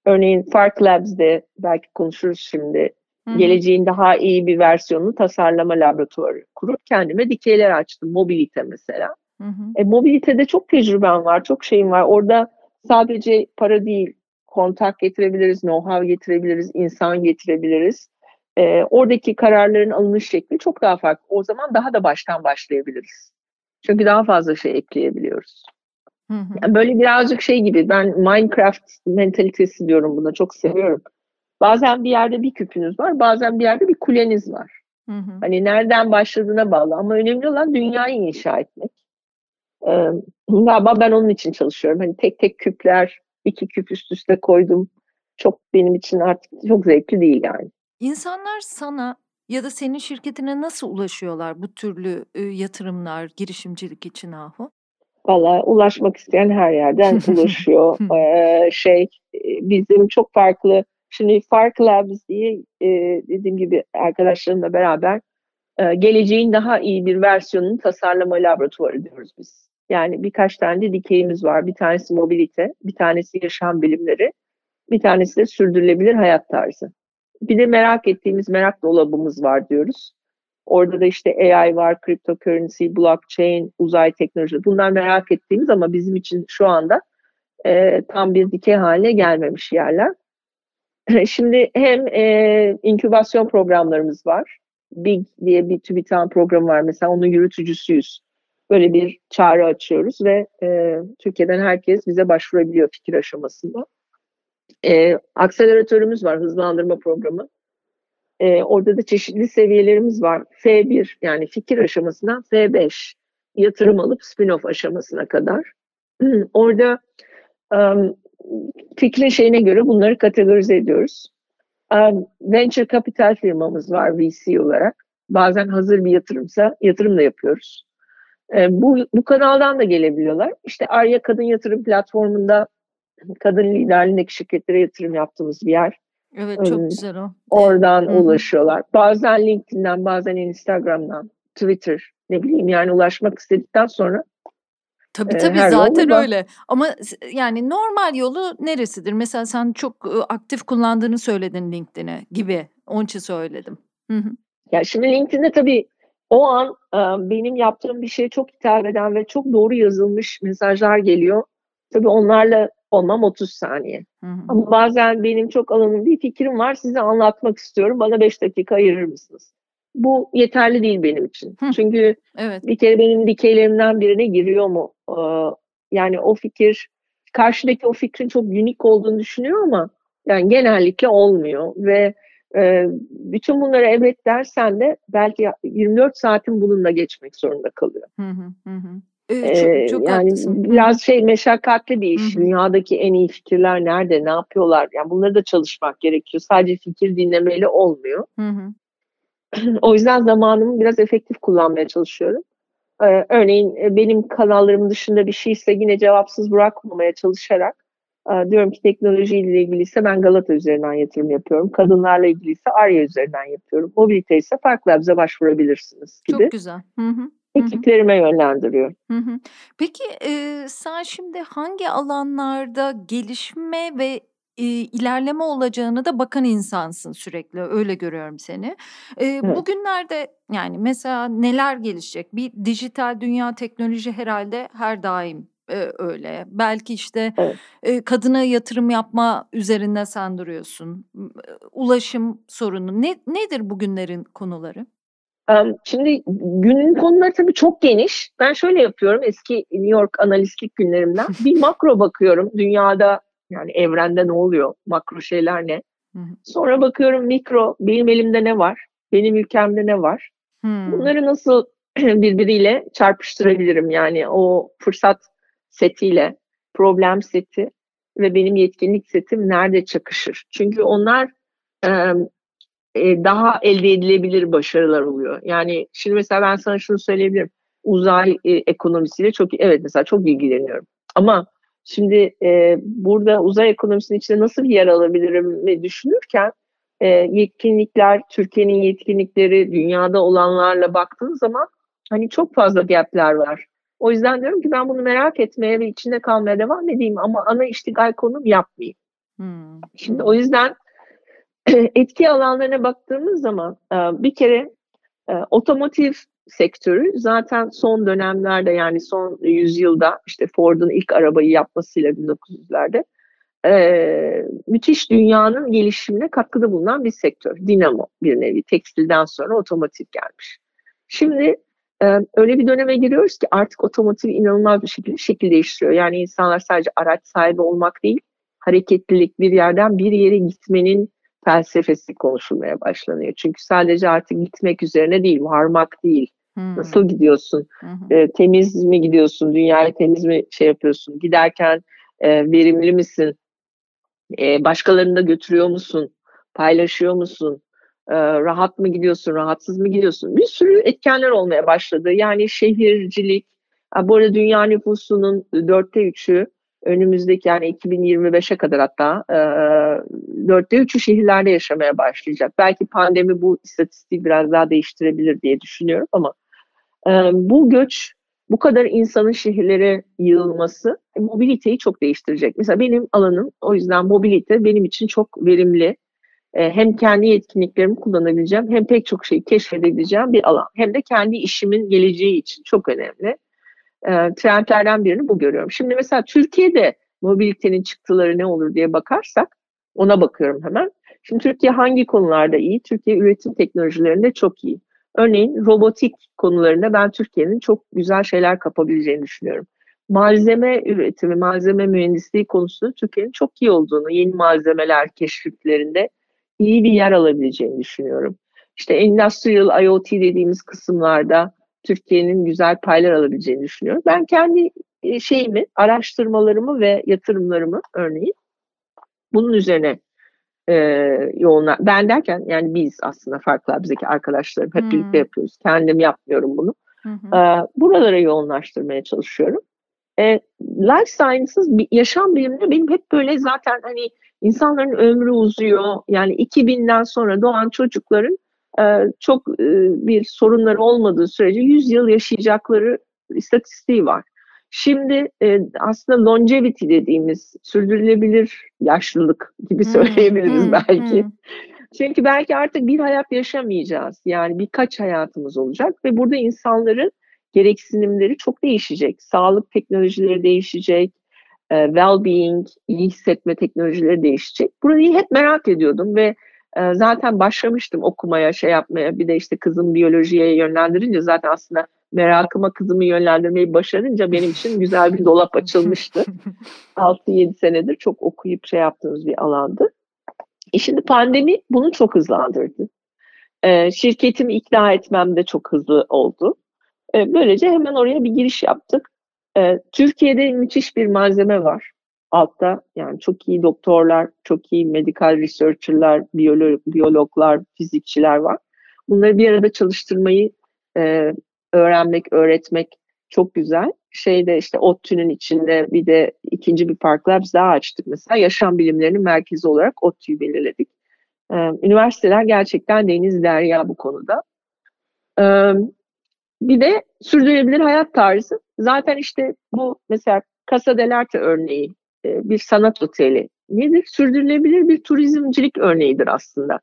örneğin Fark Labs'de belki konuşuruz şimdi Hı-hı. geleceğin daha iyi bir versiyonunu tasarlama laboratuvarı kurup kendime dikeyler açtım. Mobilite mesela. Hı hı. E, mobilitede çok tecrübem var, çok şeyim var. Orada sadece para değil, kontak getirebiliriz, know-how getirebiliriz, insan getirebiliriz. E, oradaki kararların alınış şekli çok daha farklı. O zaman daha da baştan başlayabiliriz. Çünkü daha fazla şey ekleyebiliyoruz. Hı hı. Yani böyle birazcık şey gibi ben Minecraft mentalitesi diyorum buna çok seviyorum. Bazen bir yerde bir küpünüz var, bazen bir yerde bir kuleniz var. Hı hı. Hani nereden başladığına bağlı ama önemli olan dünyayı inşa etmek. Ee, galiba ben onun için çalışıyorum. Hani tek tek küpler, iki küp üst üste koydum. Çok benim için artık çok zevkli değil yani. İnsanlar sana ya da senin şirketine nasıl ulaşıyorlar bu türlü e, yatırımlar, girişimcilik için Ahu? Valla ulaşmak isteyen her yerden ulaşıyor. ee, şey bizim çok farklı Şimdi Fark Labs diye e, dediğim gibi arkadaşlarımla beraber e, geleceğin daha iyi bir versiyonunu tasarlama laboratuvarı diyoruz biz. Yani birkaç tane de dikeyimiz var. Bir tanesi mobilite, bir tanesi yaşam bilimleri, bir tanesi de sürdürülebilir hayat tarzı. Bir de merak ettiğimiz merak dolabımız var diyoruz. Orada da işte AI var, cryptocurrency, blockchain, uzay teknolojisi. Bunlar merak ettiğimiz ama bizim için şu anda e, tam bir dikey haline gelmemiş yerler. Şimdi hem e, inkübasyon programlarımız var. Big diye bir TÜBİTAK programı var. Mesela onun yürütücüsüyüz. Böyle bir çağrı açıyoruz ve e, Türkiye'den herkes bize başvurabiliyor fikir aşamasında. E, akseleratörümüz var, hızlandırma programı. E, orada da çeşitli seviyelerimiz var. F1 yani fikir aşamasından F5 yatırım alıp spin-off aşamasına kadar. Orada um, fikrin şeyine göre bunları kategorize ediyoruz. Um, venture capital firmamız var VC olarak. Bazen hazır bir yatırımsa yatırım da yapıyoruz. E, bu, bu kanaldan da gelebiliyorlar. İşte Arya Kadın Yatırım Platformu'nda kadın liderliğindeki şirketlere yatırım yaptığımız bir yer. Evet çok güzel o. Oradan evet. ulaşıyorlar. Bazen LinkedIn'den, bazen Instagram'dan, Twitter ne bileyim yani ulaşmak istedikten sonra Tabii tabii her zaten öyle. Ama yani normal yolu neresidir? Mesela sen çok aktif kullandığını söyledin LinkedIn'e gibi. Onun için söyledim. Hı hı. Ya şimdi LinkedIn'de tabii o an benim yaptığım bir şeye çok hitap eden ve çok doğru yazılmış mesajlar geliyor. Tabii onlarla olmam 30 saniye. Hı hı. Ama bazen benim çok alanım bir fikrim var size anlatmak istiyorum. Bana 5 dakika ayırır mısınız? Bu yeterli değil benim için. Hı. Çünkü evet. bir kere benim dikeylerimden birine giriyor mu? Ee, yani o fikir karşıdaki o fikrin çok unik olduğunu düşünüyor ama yani genellikle olmuyor ve e, bütün bunlara evet dersen de belki 24 saatin bununla geçmek zorunda kalıyor. Hı hı hı. Ee, çok, çok yani haklısın. biraz şey meşakkatli bir iş. Hı hı. Dünyadaki en iyi fikirler nerede, ne yapıyorlar? Yani bunları da çalışmak gerekiyor. Sadece fikir dinlemeyle olmuyor. O yüzden zamanımı biraz efektif kullanmaya çalışıyorum. Ee, örneğin benim kanallarımın dışında bir şeyse yine cevapsız bırakmamaya çalışarak e, diyorum ki teknolojiyle ilgiliyse ben Galata üzerinden yatırım yapıyorum. Kadınlarla ilgiliyse Arya üzerinden yapıyorum. Mobilite ise farklı bize başvurabilirsiniz gibi. Çok güzel. Hı hı. Ekiplerime yönlendiriyor. Hı hı. Peki e, sen şimdi hangi alanlarda gelişme ve e, ilerleme olacağını da bakan insansın sürekli öyle görüyorum seni. E, evet. Bugünlerde yani mesela neler gelişecek? Bir dijital dünya teknoloji herhalde her daim e, öyle. Belki işte evet. e, kadına yatırım yapma üzerinde sen duruyorsun. Ulaşım sorunu ne nedir bugünlerin konuları? Şimdi günün konuları tabii çok geniş. Ben şöyle yapıyorum eski New York analistlik günlerimden. Bir makro bakıyorum dünyada yani evrende ne oluyor? Makro şeyler ne? Sonra bakıyorum mikro, benim elimde ne var? Benim ülkemde ne var? Bunları nasıl birbiriyle çarpıştırabilirim? Yani o fırsat setiyle, problem seti ve benim yetkinlik setim nerede çakışır? Çünkü onlar e, daha elde edilebilir başarılar oluyor. Yani şimdi mesela ben sana şunu söyleyebilirim. Uzay e, ekonomisiyle çok evet mesela çok ilgileniyorum. Ama Şimdi e, burada uzay ekonomisinin içinde nasıl bir yer alabilirim mi düşünürken e, yetkinlikler, Türkiye'nin yetkinlikleri, dünyada olanlarla baktığın zaman hani çok fazla gapler var. O yüzden diyorum ki ben bunu merak etmeye ve içinde kalmaya devam edeyim ama ana iştigal konum yapmayayım. Hmm. Şimdi o yüzden etki alanlarına baktığımız zaman e, bir kere e, otomotiv sektörü zaten son dönemlerde yani son yüzyılda işte Ford'un ilk arabayı yapmasıyla 1900'lerde e, müthiş dünyanın gelişimine katkıda bulunan bir sektör. Dinamo bir nevi. Tekstilden sonra otomotiv gelmiş. Şimdi öyle bir döneme giriyoruz ki artık otomotiv inanılmaz bir şekilde şekil değiştiriyor. Yani insanlar sadece araç sahibi olmak değil, hareketlilik bir yerden bir yere gitmenin felsefesi konuşulmaya başlanıyor. Çünkü sadece artık gitmek üzerine değil, varmak değil. Hmm. Nasıl gidiyorsun? Hmm. E, temiz mi gidiyorsun? Dünyayı temiz mi şey yapıyorsun? Giderken e, verimli misin? E, başkalarını da götürüyor musun? Paylaşıyor musun? E, rahat mı gidiyorsun? Rahatsız mı gidiyorsun? Bir sürü etkenler olmaya başladı. Yani şehircilik, bu arada dünya nüfusunun dörtte üçü önümüzdeki yani 2025'e kadar hatta e, dörtte üçü şehirlerde yaşamaya başlayacak. Belki pandemi bu istatistiği biraz daha değiştirebilir diye düşünüyorum ama e, bu göç bu kadar insanın şehirlere yığılması mobiliteyi çok değiştirecek. Mesela benim alanım o yüzden mobilite benim için çok verimli. E, hem kendi yetkinliklerimi kullanabileceğim hem pek çok şeyi keşfedebileceğim bir alan. Hem de kendi işimin geleceği için çok önemli e, trendlerden birini bu görüyorum. Şimdi mesela Türkiye'de mobilitenin çıktıları ne olur diye bakarsak ona bakıyorum hemen. Şimdi Türkiye hangi konularda iyi? Türkiye üretim teknolojilerinde çok iyi. Örneğin robotik konularında ben Türkiye'nin çok güzel şeyler kapabileceğini düşünüyorum. Malzeme üretimi, malzeme mühendisliği konusunda Türkiye'nin çok iyi olduğunu, yeni malzemeler keşiflerinde iyi bir yer alabileceğini düşünüyorum. İşte industrial IoT dediğimiz kısımlarda Türkiye'nin güzel paylar alabileceğini düşünüyorum. Ben kendi e, şeyimi, araştırmalarımı ve yatırımlarımı örneğin bunun üzerine e, yoğunlar. Ben derken yani biz aslında farklı bizdeki arkadaşlarım hep hmm. birlikte yapıyoruz. Kendim yapmıyorum bunu. Hmm. E, buralara yoğunlaştırmaya çalışıyorum. E, life sciences, yaşam bilimleri benim hep böyle zaten hani insanların ömrü uzuyor. Yani 2000'den sonra doğan çocukların çok e, bir sorunları olmadığı sürece 100 yıl yaşayacakları istatistiği var. Şimdi e, aslında longevity dediğimiz sürdürülebilir yaşlılık gibi hmm, söyleyebiliriz hmm, belki. Hmm. Çünkü belki artık bir hayat yaşamayacağız. Yani birkaç hayatımız olacak ve burada insanların gereksinimleri çok değişecek. Sağlık teknolojileri değişecek, well-being, iyi hissetme teknolojileri değişecek. Burayı hep merak ediyordum ve ee, zaten başlamıştım okumaya, şey yapmaya. Bir de işte kızım biyolojiye yönlendirince zaten aslında merakıma kızımı yönlendirmeyi başarınca benim için güzel bir dolap açılmıştı. 6-7 senedir çok okuyup şey yaptığımız bir alandı. E şimdi pandemi bunu çok hızlandırdı. Ee, şirketimi ikna etmem de çok hızlı oldu. Ee, böylece hemen oraya bir giriş yaptık. Ee, Türkiye'de müthiş bir malzeme var altta yani çok iyi doktorlar, çok iyi medical researcher'lar, biyolog, biyologlar, fizikçiler var. Bunları bir arada çalıştırmayı e, öğrenmek, öğretmek çok güzel. Şeyde işte ODTÜ'nün içinde bir de ikinci bir park labs daha açtık mesela. Yaşam bilimlerinin merkezi olarak ODTÜ'yü belirledik. Ee, üniversiteler gerçekten deniz derya bu konuda. Ee, bir de sürdürülebilir hayat tarzı. Zaten işte bu mesela Casa dell'Arte örneği e, bir sanat oteli nedir? Sürdürülebilir bir turizmcilik örneğidir aslında.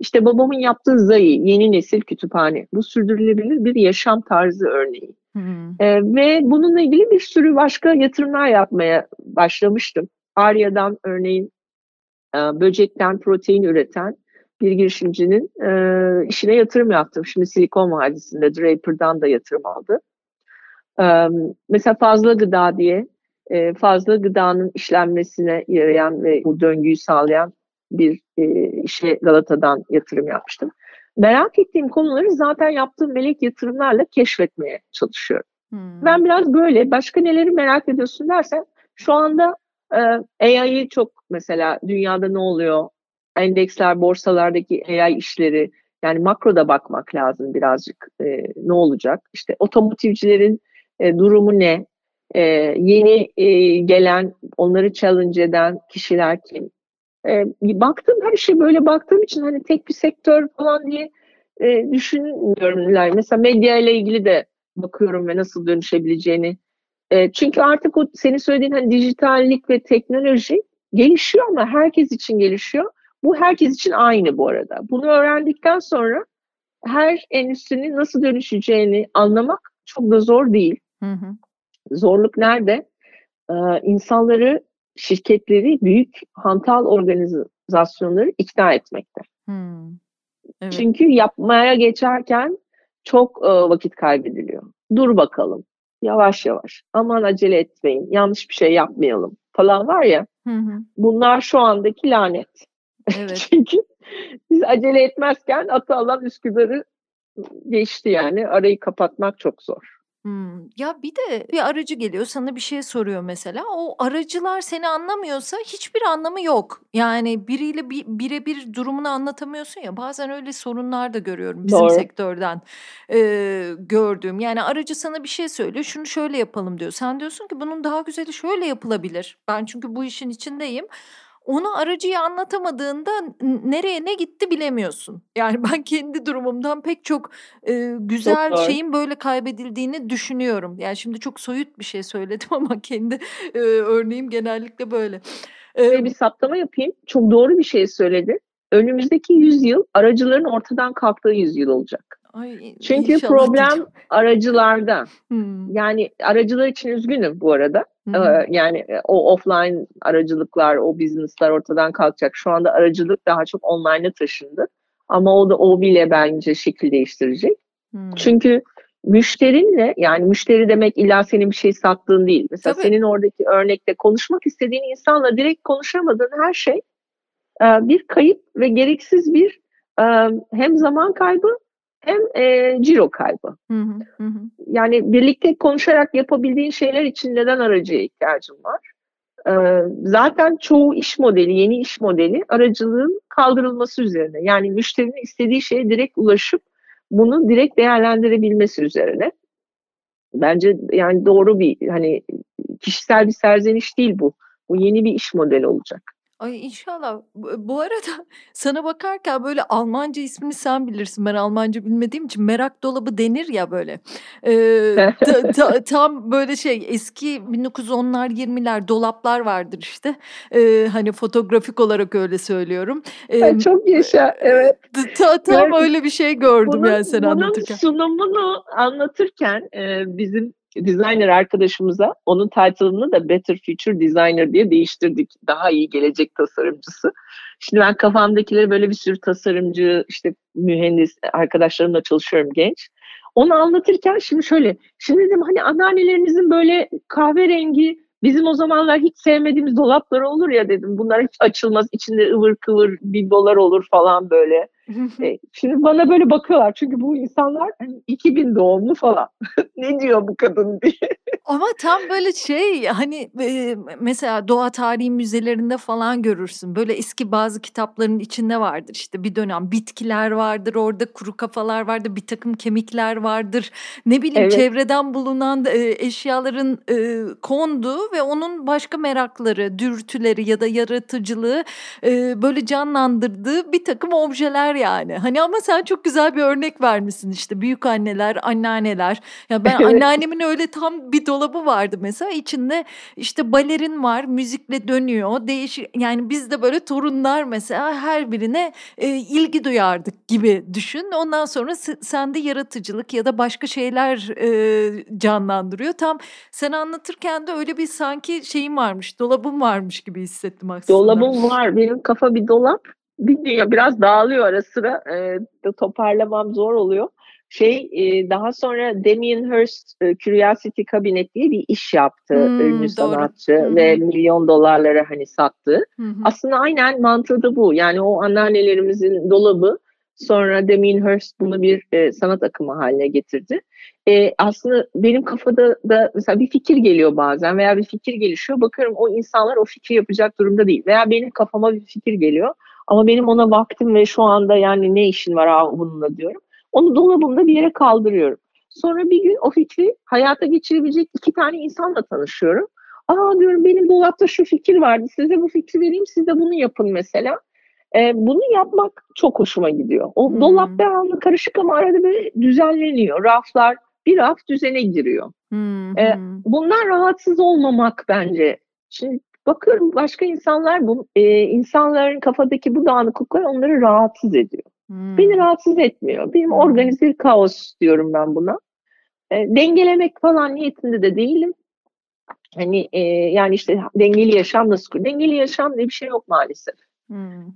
İşte babamın yaptığı Zayi, yeni nesil kütüphane. Bu sürdürülebilir bir yaşam tarzı örneği. Hmm. Ee, ve bununla ilgili bir sürü başka yatırımlar yapmaya başlamıştım. Arya'dan örneğin e, böcekten protein üreten bir girişimcinin e, işine yatırım yaptım. Şimdi Silikon Vadisi'nde Draper'dan da yatırım aldı. E, mesela Fazla Gıda diye e, fazla gıdanın işlenmesine yarayan ve bu döngüyü sağlayan bir e, işe Galata'dan yatırım yapmıştım. Merak ettiğim konuları zaten yaptığım melek yatırımlarla keşfetmeye çalışıyorum. Hmm. Ben biraz böyle başka neleri merak ediyorsun dersen şu anda e, AI'yi çok mesela dünyada ne oluyor? Endeksler, borsalardaki AI işleri yani makroda bakmak lazım birazcık e, ne olacak? İşte otomotivcilerin e, durumu ne? E, yeni e, gelen, onları challenge eden kişiler kim? E, baktım her şey böyle baktığım için hani tek bir sektör falan diye e, düşünmüyorum. Mesela medya ile ilgili de bakıyorum ve nasıl dönüşebileceğini. E, çünkü artık o senin söylediğin hani dijitallik ve teknoloji gelişiyor ama herkes için gelişiyor. Bu herkes için aynı bu arada. Bunu öğrendikten sonra her endüstrinin nasıl dönüşeceğini anlamak çok da zor değil. Hı hı. Zorluk nerede? Ee, insanları şirketleri, büyük hantal organizasyonları ikna etmekte. Hmm. Evet. Çünkü yapmaya geçerken çok e, vakit kaybediliyor. Dur bakalım, yavaş yavaş, aman acele etmeyin, yanlış bir şey yapmayalım falan var ya. Hı hı. Bunlar şu andaki lanet. Evet. Çünkü biz acele etmezken atı alan Üsküdar'ı geçti yani. Arayı kapatmak çok zor. Hımm. Ya, bir de bir aracı geliyor, sana bir şey soruyor mesela. O aracılar seni anlamıyorsa hiçbir anlamı yok. Yani biriyle bi birebir durumunu anlatamıyorsun ya, bazen öyle sorunlar da görüyorum bizim Doğru. sektörden, eee, gördüğüm. Yani aracı sana bir şey söylüyor, "Şunu şöyle yapalım." diyor. Sen diyorsun ki, "Bunun daha güzeli şöyle yapılabilir." Ben çünkü bu işin içindeyim. Onu aracıya anlatamadığında nereye ne gitti bilemiyorsun. Yani ben kendi durumumdan pek çok, Çok güzel doğru. şeyin böyle kaybedildiğini düşünüyorum. Yani şimdi çok soyut bir şey söyledim ama kendi, eee, örneğim genellikle böyle. Eee bir saptama yapayım. Çok doğru bir şey söyledin. Önümüzdeki yüzyıl aracıların ortadan kalktığı yüzyıl olacak. Ay, Çünkü inşallah problem aracılarda. Hımm. Yani aracılar için üzgünüm bu arada. Hı. Eee, yani, eee, o offline aracılıklar, o business'lar ortadan kalkacak. Şu anda aracılık daha çok online'a taşındı. Ama o da o bile bence şekil değiştirecek. Hımm. Çünkü müşterinle, yani müşteri demek illa senin bir şey sattığın değil. Mesela Tabii. senin oradaki örnekte konuşmak istediğin insanla direkt konuşamadığın her şey, eee, bir kayıp ve gereksiz bir, emm, hem zaman kaybı hem, eee, ciro kaybı. Hı hı. Hı. Yani birlikte konuşarak yapabildiğin şeyler için neden aracıya ihtiyacın var? Eee, zaten çoğu iş modeli, yeni iş modeli aracılığın kaldırılması üzerine. Yani müşterinin istediği şeye direkt ulaşıp bunu direkt değerlendirebilmesi üzerine. Bence yani doğru bir, hani, kişisel bir serzeniş değil bu. Bu yeni bir iş modeli olacak. Ay, inşallah. Bu bu arada sana bakarken böyle Almanca ismini sen bilirsin. Ben Almanca bilmediğim için merak dolabı denir ya böyle. Eee, ta ta tam böyle şey eski 1910'lar 20'ler dolaplar vardır işte. Eee, hani fotoğrafik olarak öyle söylüyorum. Ay, Emm, çok yaşa, evet. ta tam Evet. öyle bir şey gördüm Bunun yani sen bunun anlatırken. sunumunu anlatırken, eee, bizim designer arkadaşımıza onun title'ını da Better Future Designer diye değiştirdik. Daha iyi gelecek tasarımcısı. Şimdi ben kafamdakileri böyle bir sürü tasarımcı, işte mühendis arkadaşlarımla çalışıyorum genç. Onu anlatırken şimdi şöyle, şimdi dedim hani anneannelerinizin böyle kahverengi, bizim o zamanlar hiç sevmediğimiz dolapları olur ya dedim. Bunlar hiç açılmaz, içinde ıvır kıvır biblolar olur falan böyle. E, şimdi bana böyle bakıyorlar çünkü bu insanlar hani 2000 doğumlu falan. Ne diyor bu kadın diye. Ama tam böyle şey hani, eee, mesela doğa tarihi müzelerinde falan görürsün. Böyle eski bazı kitapların içinde vardır işte bir dönem bitkiler vardır, orada kuru kafalar vardır, birtakım kemikler vardır. Ne bileyim Evet. çevreden bulunan, eee, eşyaların, eee, konduğu ve onun başka merakları, dürtüleri ya da yaratıcılığı, böyle canlandırdığı birtakım objeler yani. Hani ama sen çok güzel bir örnek vermişsin işte büyükanneler, anneanneler. Ya ben anneannemin öyle tam bir dolabı vardı mesela. İçinde işte balerin var, müzikle dönüyor. Değişik yani biz de böyle torunlar mesela her birine, eee, ilgi duyardık gibi düşün. Ondan sonra sende yaratıcılık ya da başka şeyler, eee, canlandırıyor. Tam sen anlatırken de öyle bir sanki şeyim varmış, dolabım varmış gibi hissettim aslında. Dolabım var. Benim kafa bir dolap. Bilmiyor, biraz dağılıyor ara sıra. Eee, toparlamam zor oluyor. Şey, eee, daha sonra Damien Hirst, eee, Curiosity Cabinet diye bir iş yaptı. Hımm, Ünlü doğru. sanatçı Hı ve milyon dolarlara hani sattı. Hı. Aslında aynen mantığı da bu. Yani o anneannelerimizin dolabı sonra Damien Hirst bunu bir, eee, sanat akımı haline getirdi. Eee, aslında benim kafada da mesela bir fikir geliyor bazen veya bir fikir gelişiyor. Bakıyorum o insanlar o fikri yapacak durumda değil veya benim kafama bir fikir geliyor ama benim ona vaktim ve şu anda yani ne işin var a bununla diyorum. Onu dolabımda bir yere kaldırıyorum. Sonra bir gün o fikri hayata geçirebilecek 2 tane insanla tanışıyorum. "A!" diyorum, "Benim dolapta şu fikir vardı. Size bu fikri vereyim, siz de bunu yapın." mesela. Eee, bunu yapmak çok hoşuma gidiyor. O dolap Hımm. devamlı karışık ama arada böyle düzenleniyor. Raflar, bir raf düzene giriyor. Eee, hı. bundan rahatsız olmamak bence. Şimdi bakıyorum başka insanlar bu eee, insanların kafadaki bu dağınıklıklar onları rahatsız ediyor. Beni Hımm. rahatsız etmiyor. Benim Hı. organize kaos diyorum ben buna. Eee, dengelemek falan niyetinde de değilim. Hani e, yani işte dengeli yaşam nasıl? Dengeli yaşam diye bir şey yok maalesef.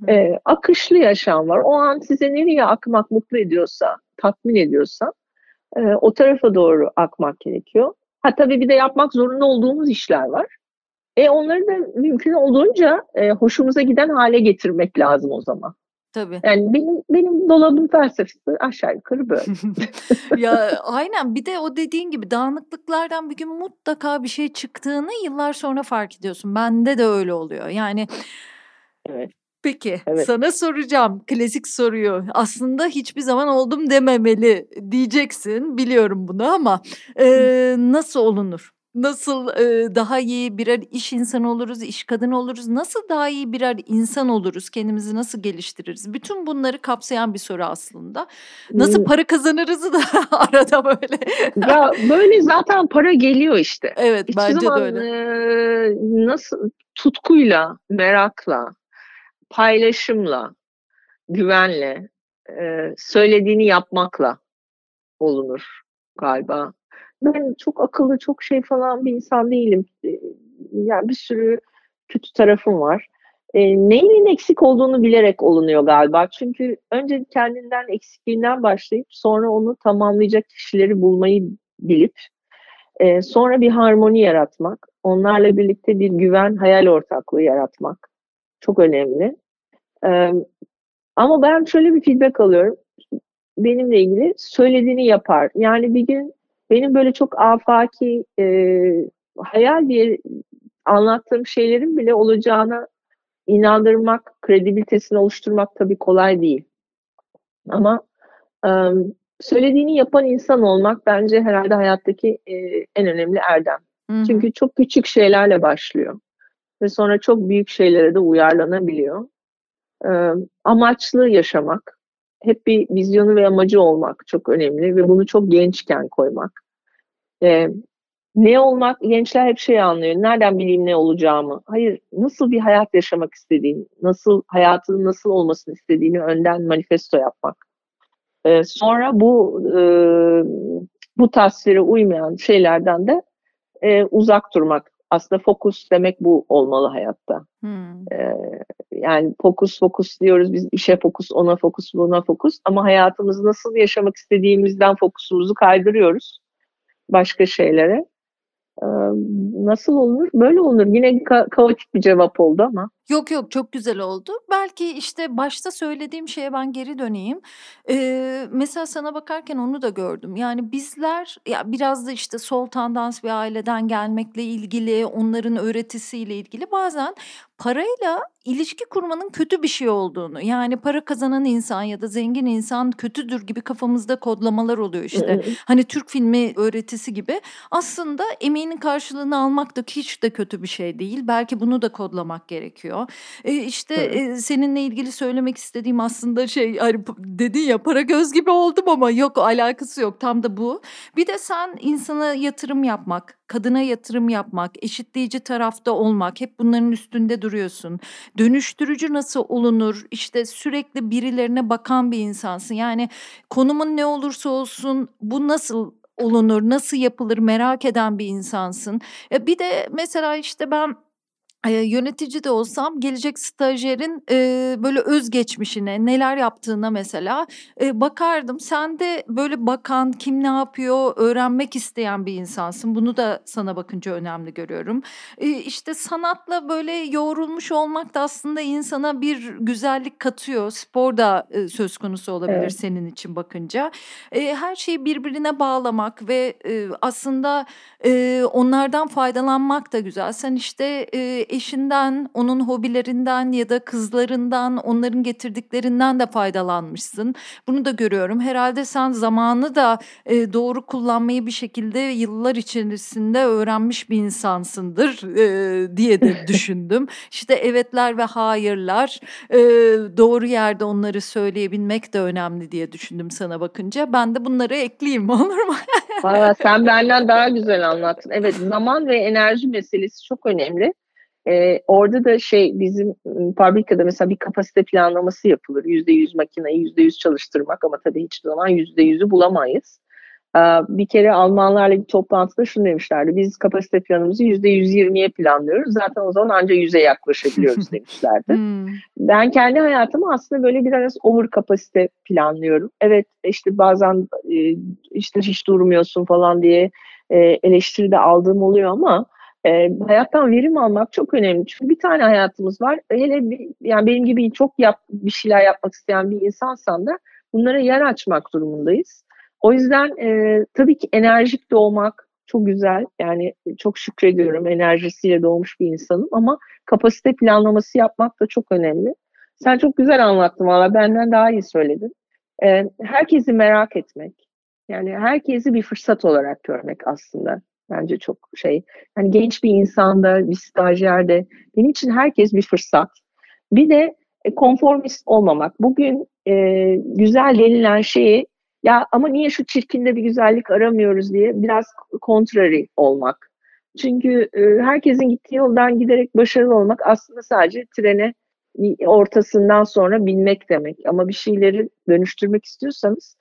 E, akışlı yaşam var. O an size nereye akmak mutlu ediyorsa, tatmin ediyorsa e, o tarafa doğru akmak gerekiyor. Ha tabii bir de yapmak zorunda olduğumuz işler var. E onları da mümkün olduğunca e, hoşumuza giden hale getirmek lazım o zaman. Tabii. Yani benim benim dolabım felsefesi aşağı yukarı böyle. ya aynen bir de o dediğin gibi dağınıklıklardan bir gün mutlaka bir şey çıktığını yıllar sonra fark ediyorsun. Bende de öyle oluyor. Yani Evet. Peki evet. sana soracağım klasik soruyu. Aslında hiçbir zaman oldum dememeli diyeceksin. Biliyorum bunu ama e, nasıl olunur? Nasıl e, daha iyi birer iş insanı oluruz, iş kadını oluruz? Nasıl daha iyi birer insan oluruz? Kendimizi nasıl geliştiririz? Bütün bunları kapsayan bir soru aslında. Nasıl para kazanırızı da arada böyle. ya böyle zaten para geliyor işte. Evet Hiç bence zaman, de öyle. E, nasıl tutkuyla, merakla, paylaşımla, güvenle, e, söylediğini yapmakla olunur galiba. Ben çok akıllı, çok şey falan bir insan değilim. Yani bir sürü kötü tarafım var. E, neyin eksik olduğunu bilerek olunuyor galiba. Çünkü önce kendinden eksikliğinden başlayıp sonra onu tamamlayacak kişileri bulmayı bilip e, sonra bir harmoni yaratmak, onlarla birlikte bir güven, hayal ortaklığı yaratmak çok önemli. E, ama ben şöyle bir feedback alıyorum. Benimle ilgili söylediğini yapar. Yani bir gün benim böyle çok afaki e, hayal diye anlattığım şeylerin bile olacağına inandırmak, kredibilitesini oluşturmak tabii kolay değil. Ama e, söylediğini yapan insan olmak bence herhalde hayattaki e, en önemli erdem. Hı hı. Çünkü çok küçük şeylerle başlıyor ve sonra çok büyük şeylere de uyarlanabiliyor. E, amaçlı yaşamak, hep bir vizyonu ve amacı olmak çok önemli ve bunu çok gençken koymak. E, ne olmak, gençler hep şey anlıyor, nereden bileyim ne olacağımı. Hayır, nasıl bir hayat yaşamak istediğini, nasıl hayatının nasıl olmasını istediğini önden manifesto yapmak. E, sonra bu e, bu tasvire uymayan şeylerden de e, uzak durmak. Aslında fokus demek bu olmalı hayatta. Hmm. E, yani fokus fokus diyoruz biz işe fokus, ona fokus, buna fokus ama hayatımızı nasıl yaşamak istediğimizden fokusumuzu kaydırıyoruz başka şeylere. Ee, nasıl olur? Böyle olur. Yine ka- kaotik bir cevap oldu ama. Yok yok çok güzel oldu. Belki işte başta söylediğim şeye ben geri döneyim. Ee, mesela sana bakarken onu da gördüm. Yani bizler ya biraz da işte sol tandans bir aileden gelmekle ilgili, onların öğretisiyle ilgili bazen parayla ilişki kurmanın kötü bir şey olduğunu yani para kazanan insan ya da zengin insan kötüdür gibi kafamızda kodlamalar oluyor işte. hani Türk filmi öğretisi gibi. Aslında emeğinin karşılığını almak da hiç de kötü bir şey değil. Belki bunu da kodlamak gerekiyor. E, işte e, seninle ilgili söylemek istediğim aslında şey hani dedin ya para göz gibi oldum ama yok alakası yok tam da bu. Bir de sen insana yatırım yapmak, kadına yatırım yapmak, eşitleyici tarafta olmak hep bunların üstünde duruyorsun. Dönüştürücü nasıl olunur? İşte sürekli birilerine bakan bir insansın. Yani konumun ne olursa olsun bu nasıl olunur, nasıl yapılır merak eden bir insansın. E bir de mesela işte ben Yönetici de olsam gelecek stajyerin, eee, böyle özgeçmişine, neler yaptığına mesela, eee, bakardım. Sen de böyle bakan, kim ne yapıyor öğrenmek isteyen bir insansın. Bunu da sana bakınca önemli görüyorum. Eee, işte sanatla böyle yoğrulmuş olmak da aslında insana bir güzellik katıyor. Spor da, eee, söz konusu olabilir Evet. senin için bakınca. Eee, her şeyi birbirine bağlamak ve, eee, aslında, eee, onlardan faydalanmak da güzel. Sen işte, eee, eşinden, onun hobilerinden ya da kızlarından, onların getirdiklerinden de faydalanmışsın. Bunu da görüyorum. Herhalde sen zamanı da e, doğru kullanmayı bir şekilde yıllar içerisinde öğrenmiş bir insansındır e, diye de düşündüm. İşte evetler ve hayırlar, e, doğru yerde onları söyleyebilmek de önemli diye düşündüm sana bakınca. Ben de bunları ekleyeyim olur mu? Valla sen benden daha güzel anlattın. Evet zaman ve enerji meselesi çok önemli. Ee, orada da şey bizim fabrikada mesela bir kapasite planlaması yapılır. Yüzde yüz makineyi yüzde yüz çalıştırmak ama tabii hiçbir zaman yüzde yüzü bulamayız. Bir kere Almanlarla bir toplantıda şunu demişlerdi. Biz kapasite planımızı %120'ye planlıyoruz. Zaten o zaman ancak 100'e yaklaşabiliyoruz demişlerdi. hmm. Ben kendi hayatımı aslında böyle biraz over kapasite planlıyorum. Evet işte bazen işte hiç durmuyorsun falan diye eleştiri de aldığım oluyor ama e, hayattan verim almak çok önemli. Çünkü bir tane hayatımız var. Hele bir, yani benim gibi çok yap, bir şeyler yapmak isteyen bir insansan da bunlara yer açmak durumundayız. O yüzden e, tabii ki enerjik doğmak çok güzel. Yani çok şükrediyorum enerjisiyle doğmuş bir insanım ama kapasite planlaması yapmak da çok önemli. Sen çok güzel anlattın valla benden daha iyi söyledin. E, herkesi merak etmek. Yani herkesi bir fırsat olarak görmek aslında. Bence çok şey. Yani genç bir insanda, bir stajyerde benim için herkes bir fırsat. Bir de e, konformist olmamak. Bugün e, güzel denilen şeyi ya ama niye şu çirkinde bir güzellik aramıyoruz diye biraz contrary olmak. Çünkü e, herkesin gittiği yoldan giderek başarılı olmak aslında sadece trene ortasından sonra binmek demek. Ama bir şeyleri dönüştürmek istiyorsanız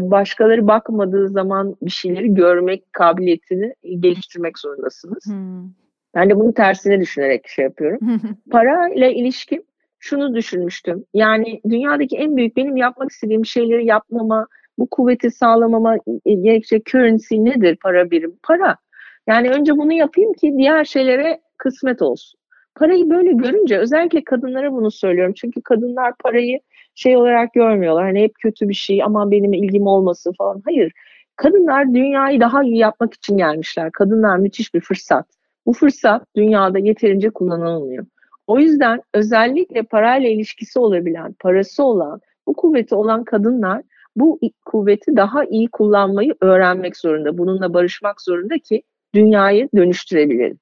başkaları bakmadığı zaman bir şeyleri görmek kabiliyetini geliştirmek zorundasınız. Hmm. Ben de bunu tersine düşünerek şey yapıyorum. Para ile ilişkim şunu düşünmüştüm. Yani dünyadaki en büyük benim yapmak istediğim şeyleri yapmama, bu kuvveti sağlamama gerekecek currency nedir para birim? Para. Yani önce bunu yapayım ki diğer şeylere kısmet olsun. Parayı böyle görünce özellikle kadınlara bunu söylüyorum. Çünkü kadınlar parayı şey olarak görmüyorlar. Hani hep kötü bir şey ama benim ilgim olması falan. Hayır. Kadınlar dünyayı daha iyi yapmak için gelmişler. Kadınlar müthiş bir fırsat. Bu fırsat dünyada yeterince kullanılmıyor. O yüzden özellikle parayla ilişkisi olabilen, parası olan, bu kuvveti olan kadınlar bu kuvveti daha iyi kullanmayı öğrenmek zorunda. Bununla barışmak zorunda ki dünyayı dönüştürebilelim.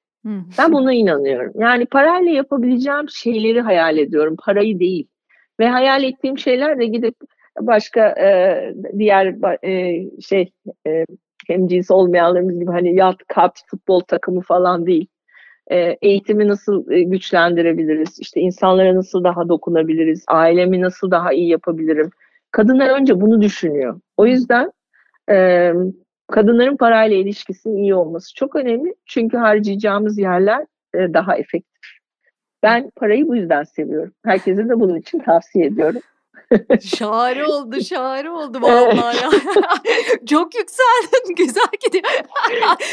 Ben buna inanıyorum. Yani parayla yapabileceğim şeyleri hayal ediyorum. Parayı değil. Ve hayal ettiğim şeyler de gidip başka e, diğer e, şey e, hem cins olmayanlarımız gibi hani yat, kat, futbol takımı falan değil. E, eğitimi nasıl e, güçlendirebiliriz? İşte insanlara nasıl daha dokunabiliriz? Ailemi nasıl daha iyi yapabilirim? Kadınlar önce bunu düşünüyor. O yüzden e, kadınların parayla ilişkisinin iyi olması çok önemli. Çünkü harcayacağımız yerler e, daha efektif. Ben parayı bu yüzden seviyorum. Herkese de bunun için tavsiye ediyorum. Şahane oldu, şahane oldu vallahi ya. Çok yükseldin, güzel gidiyor.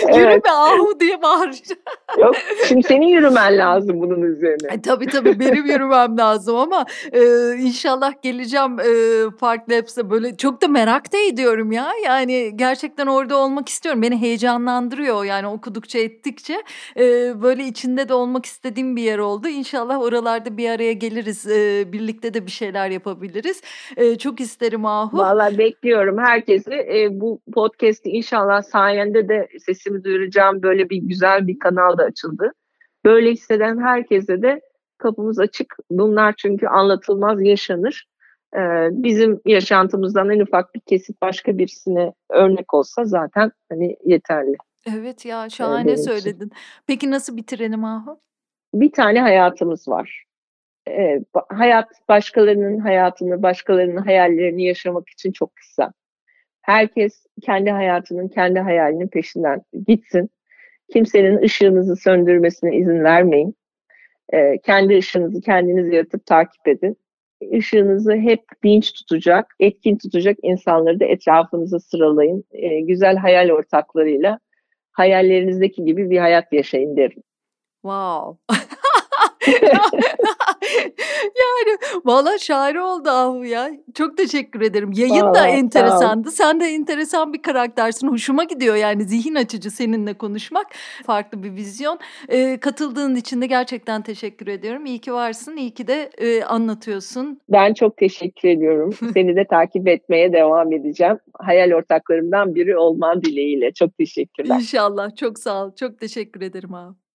Evet. Yürü be ahu diye bağıracağım. Yok, şimdi senin yürümen lazım bunun üzerine. E, tabii tabii benim yürümem lazım ama e, inşallah geleceğim e, Park Labs'e böyle çok da merak da ediyorum ya. Yani gerçekten orada olmak istiyorum. Beni heyecanlandırıyor yani okudukça ettikçe. E, böyle içinde de olmak istediğim bir yer oldu. İnşallah oralarda bir araya geliriz. E, birlikte de bir şeyler yapabiliriz ederiz. E, çok isterim Ahu. Valla bekliyorum herkesi. E, bu podcast'i inşallah sayende de sesimi duyuracağım. Böyle bir güzel bir kanal da açıldı. Böyle hisseden herkese de kapımız açık. Bunlar çünkü anlatılmaz yaşanır. Ee, bizim yaşantımızdan en ufak bir kesit başka birisine örnek olsa zaten hani yeterli. Evet ya şahane söyledin. Peki nasıl bitirelim Ahu? Bir tane hayatımız var e, hayat başkalarının hayatını, başkalarının hayallerini yaşamak için çok kısa. Herkes kendi hayatının, kendi hayalinin peşinden gitsin. Kimsenin ışığınızı söndürmesine izin vermeyin. E, kendi ışığınızı kendiniz yaratıp takip edin. Işığınızı hep dinç tutacak, etkin tutacak insanları da etrafınıza sıralayın. E, güzel hayal ortaklarıyla hayallerinizdeki gibi bir hayat yaşayın derim. Wow. yani valla şair oldu Ahu ya. Çok teşekkür ederim. Yayın Vallahi, da enteresandı. Sen de enteresan bir karaktersin. Hoşuma gidiyor yani zihin açıcı seninle konuşmak. Farklı bir vizyon. Ee, katıldığın için de gerçekten teşekkür ediyorum. İyi ki varsın. İyi ki de e, anlatıyorsun. Ben çok teşekkür ediyorum. Seni de takip etmeye devam edeceğim. Hayal ortaklarımdan biri olman dileğiyle. Çok teşekkürler. İnşallah. Çok sağ ol. Çok teşekkür ederim abi.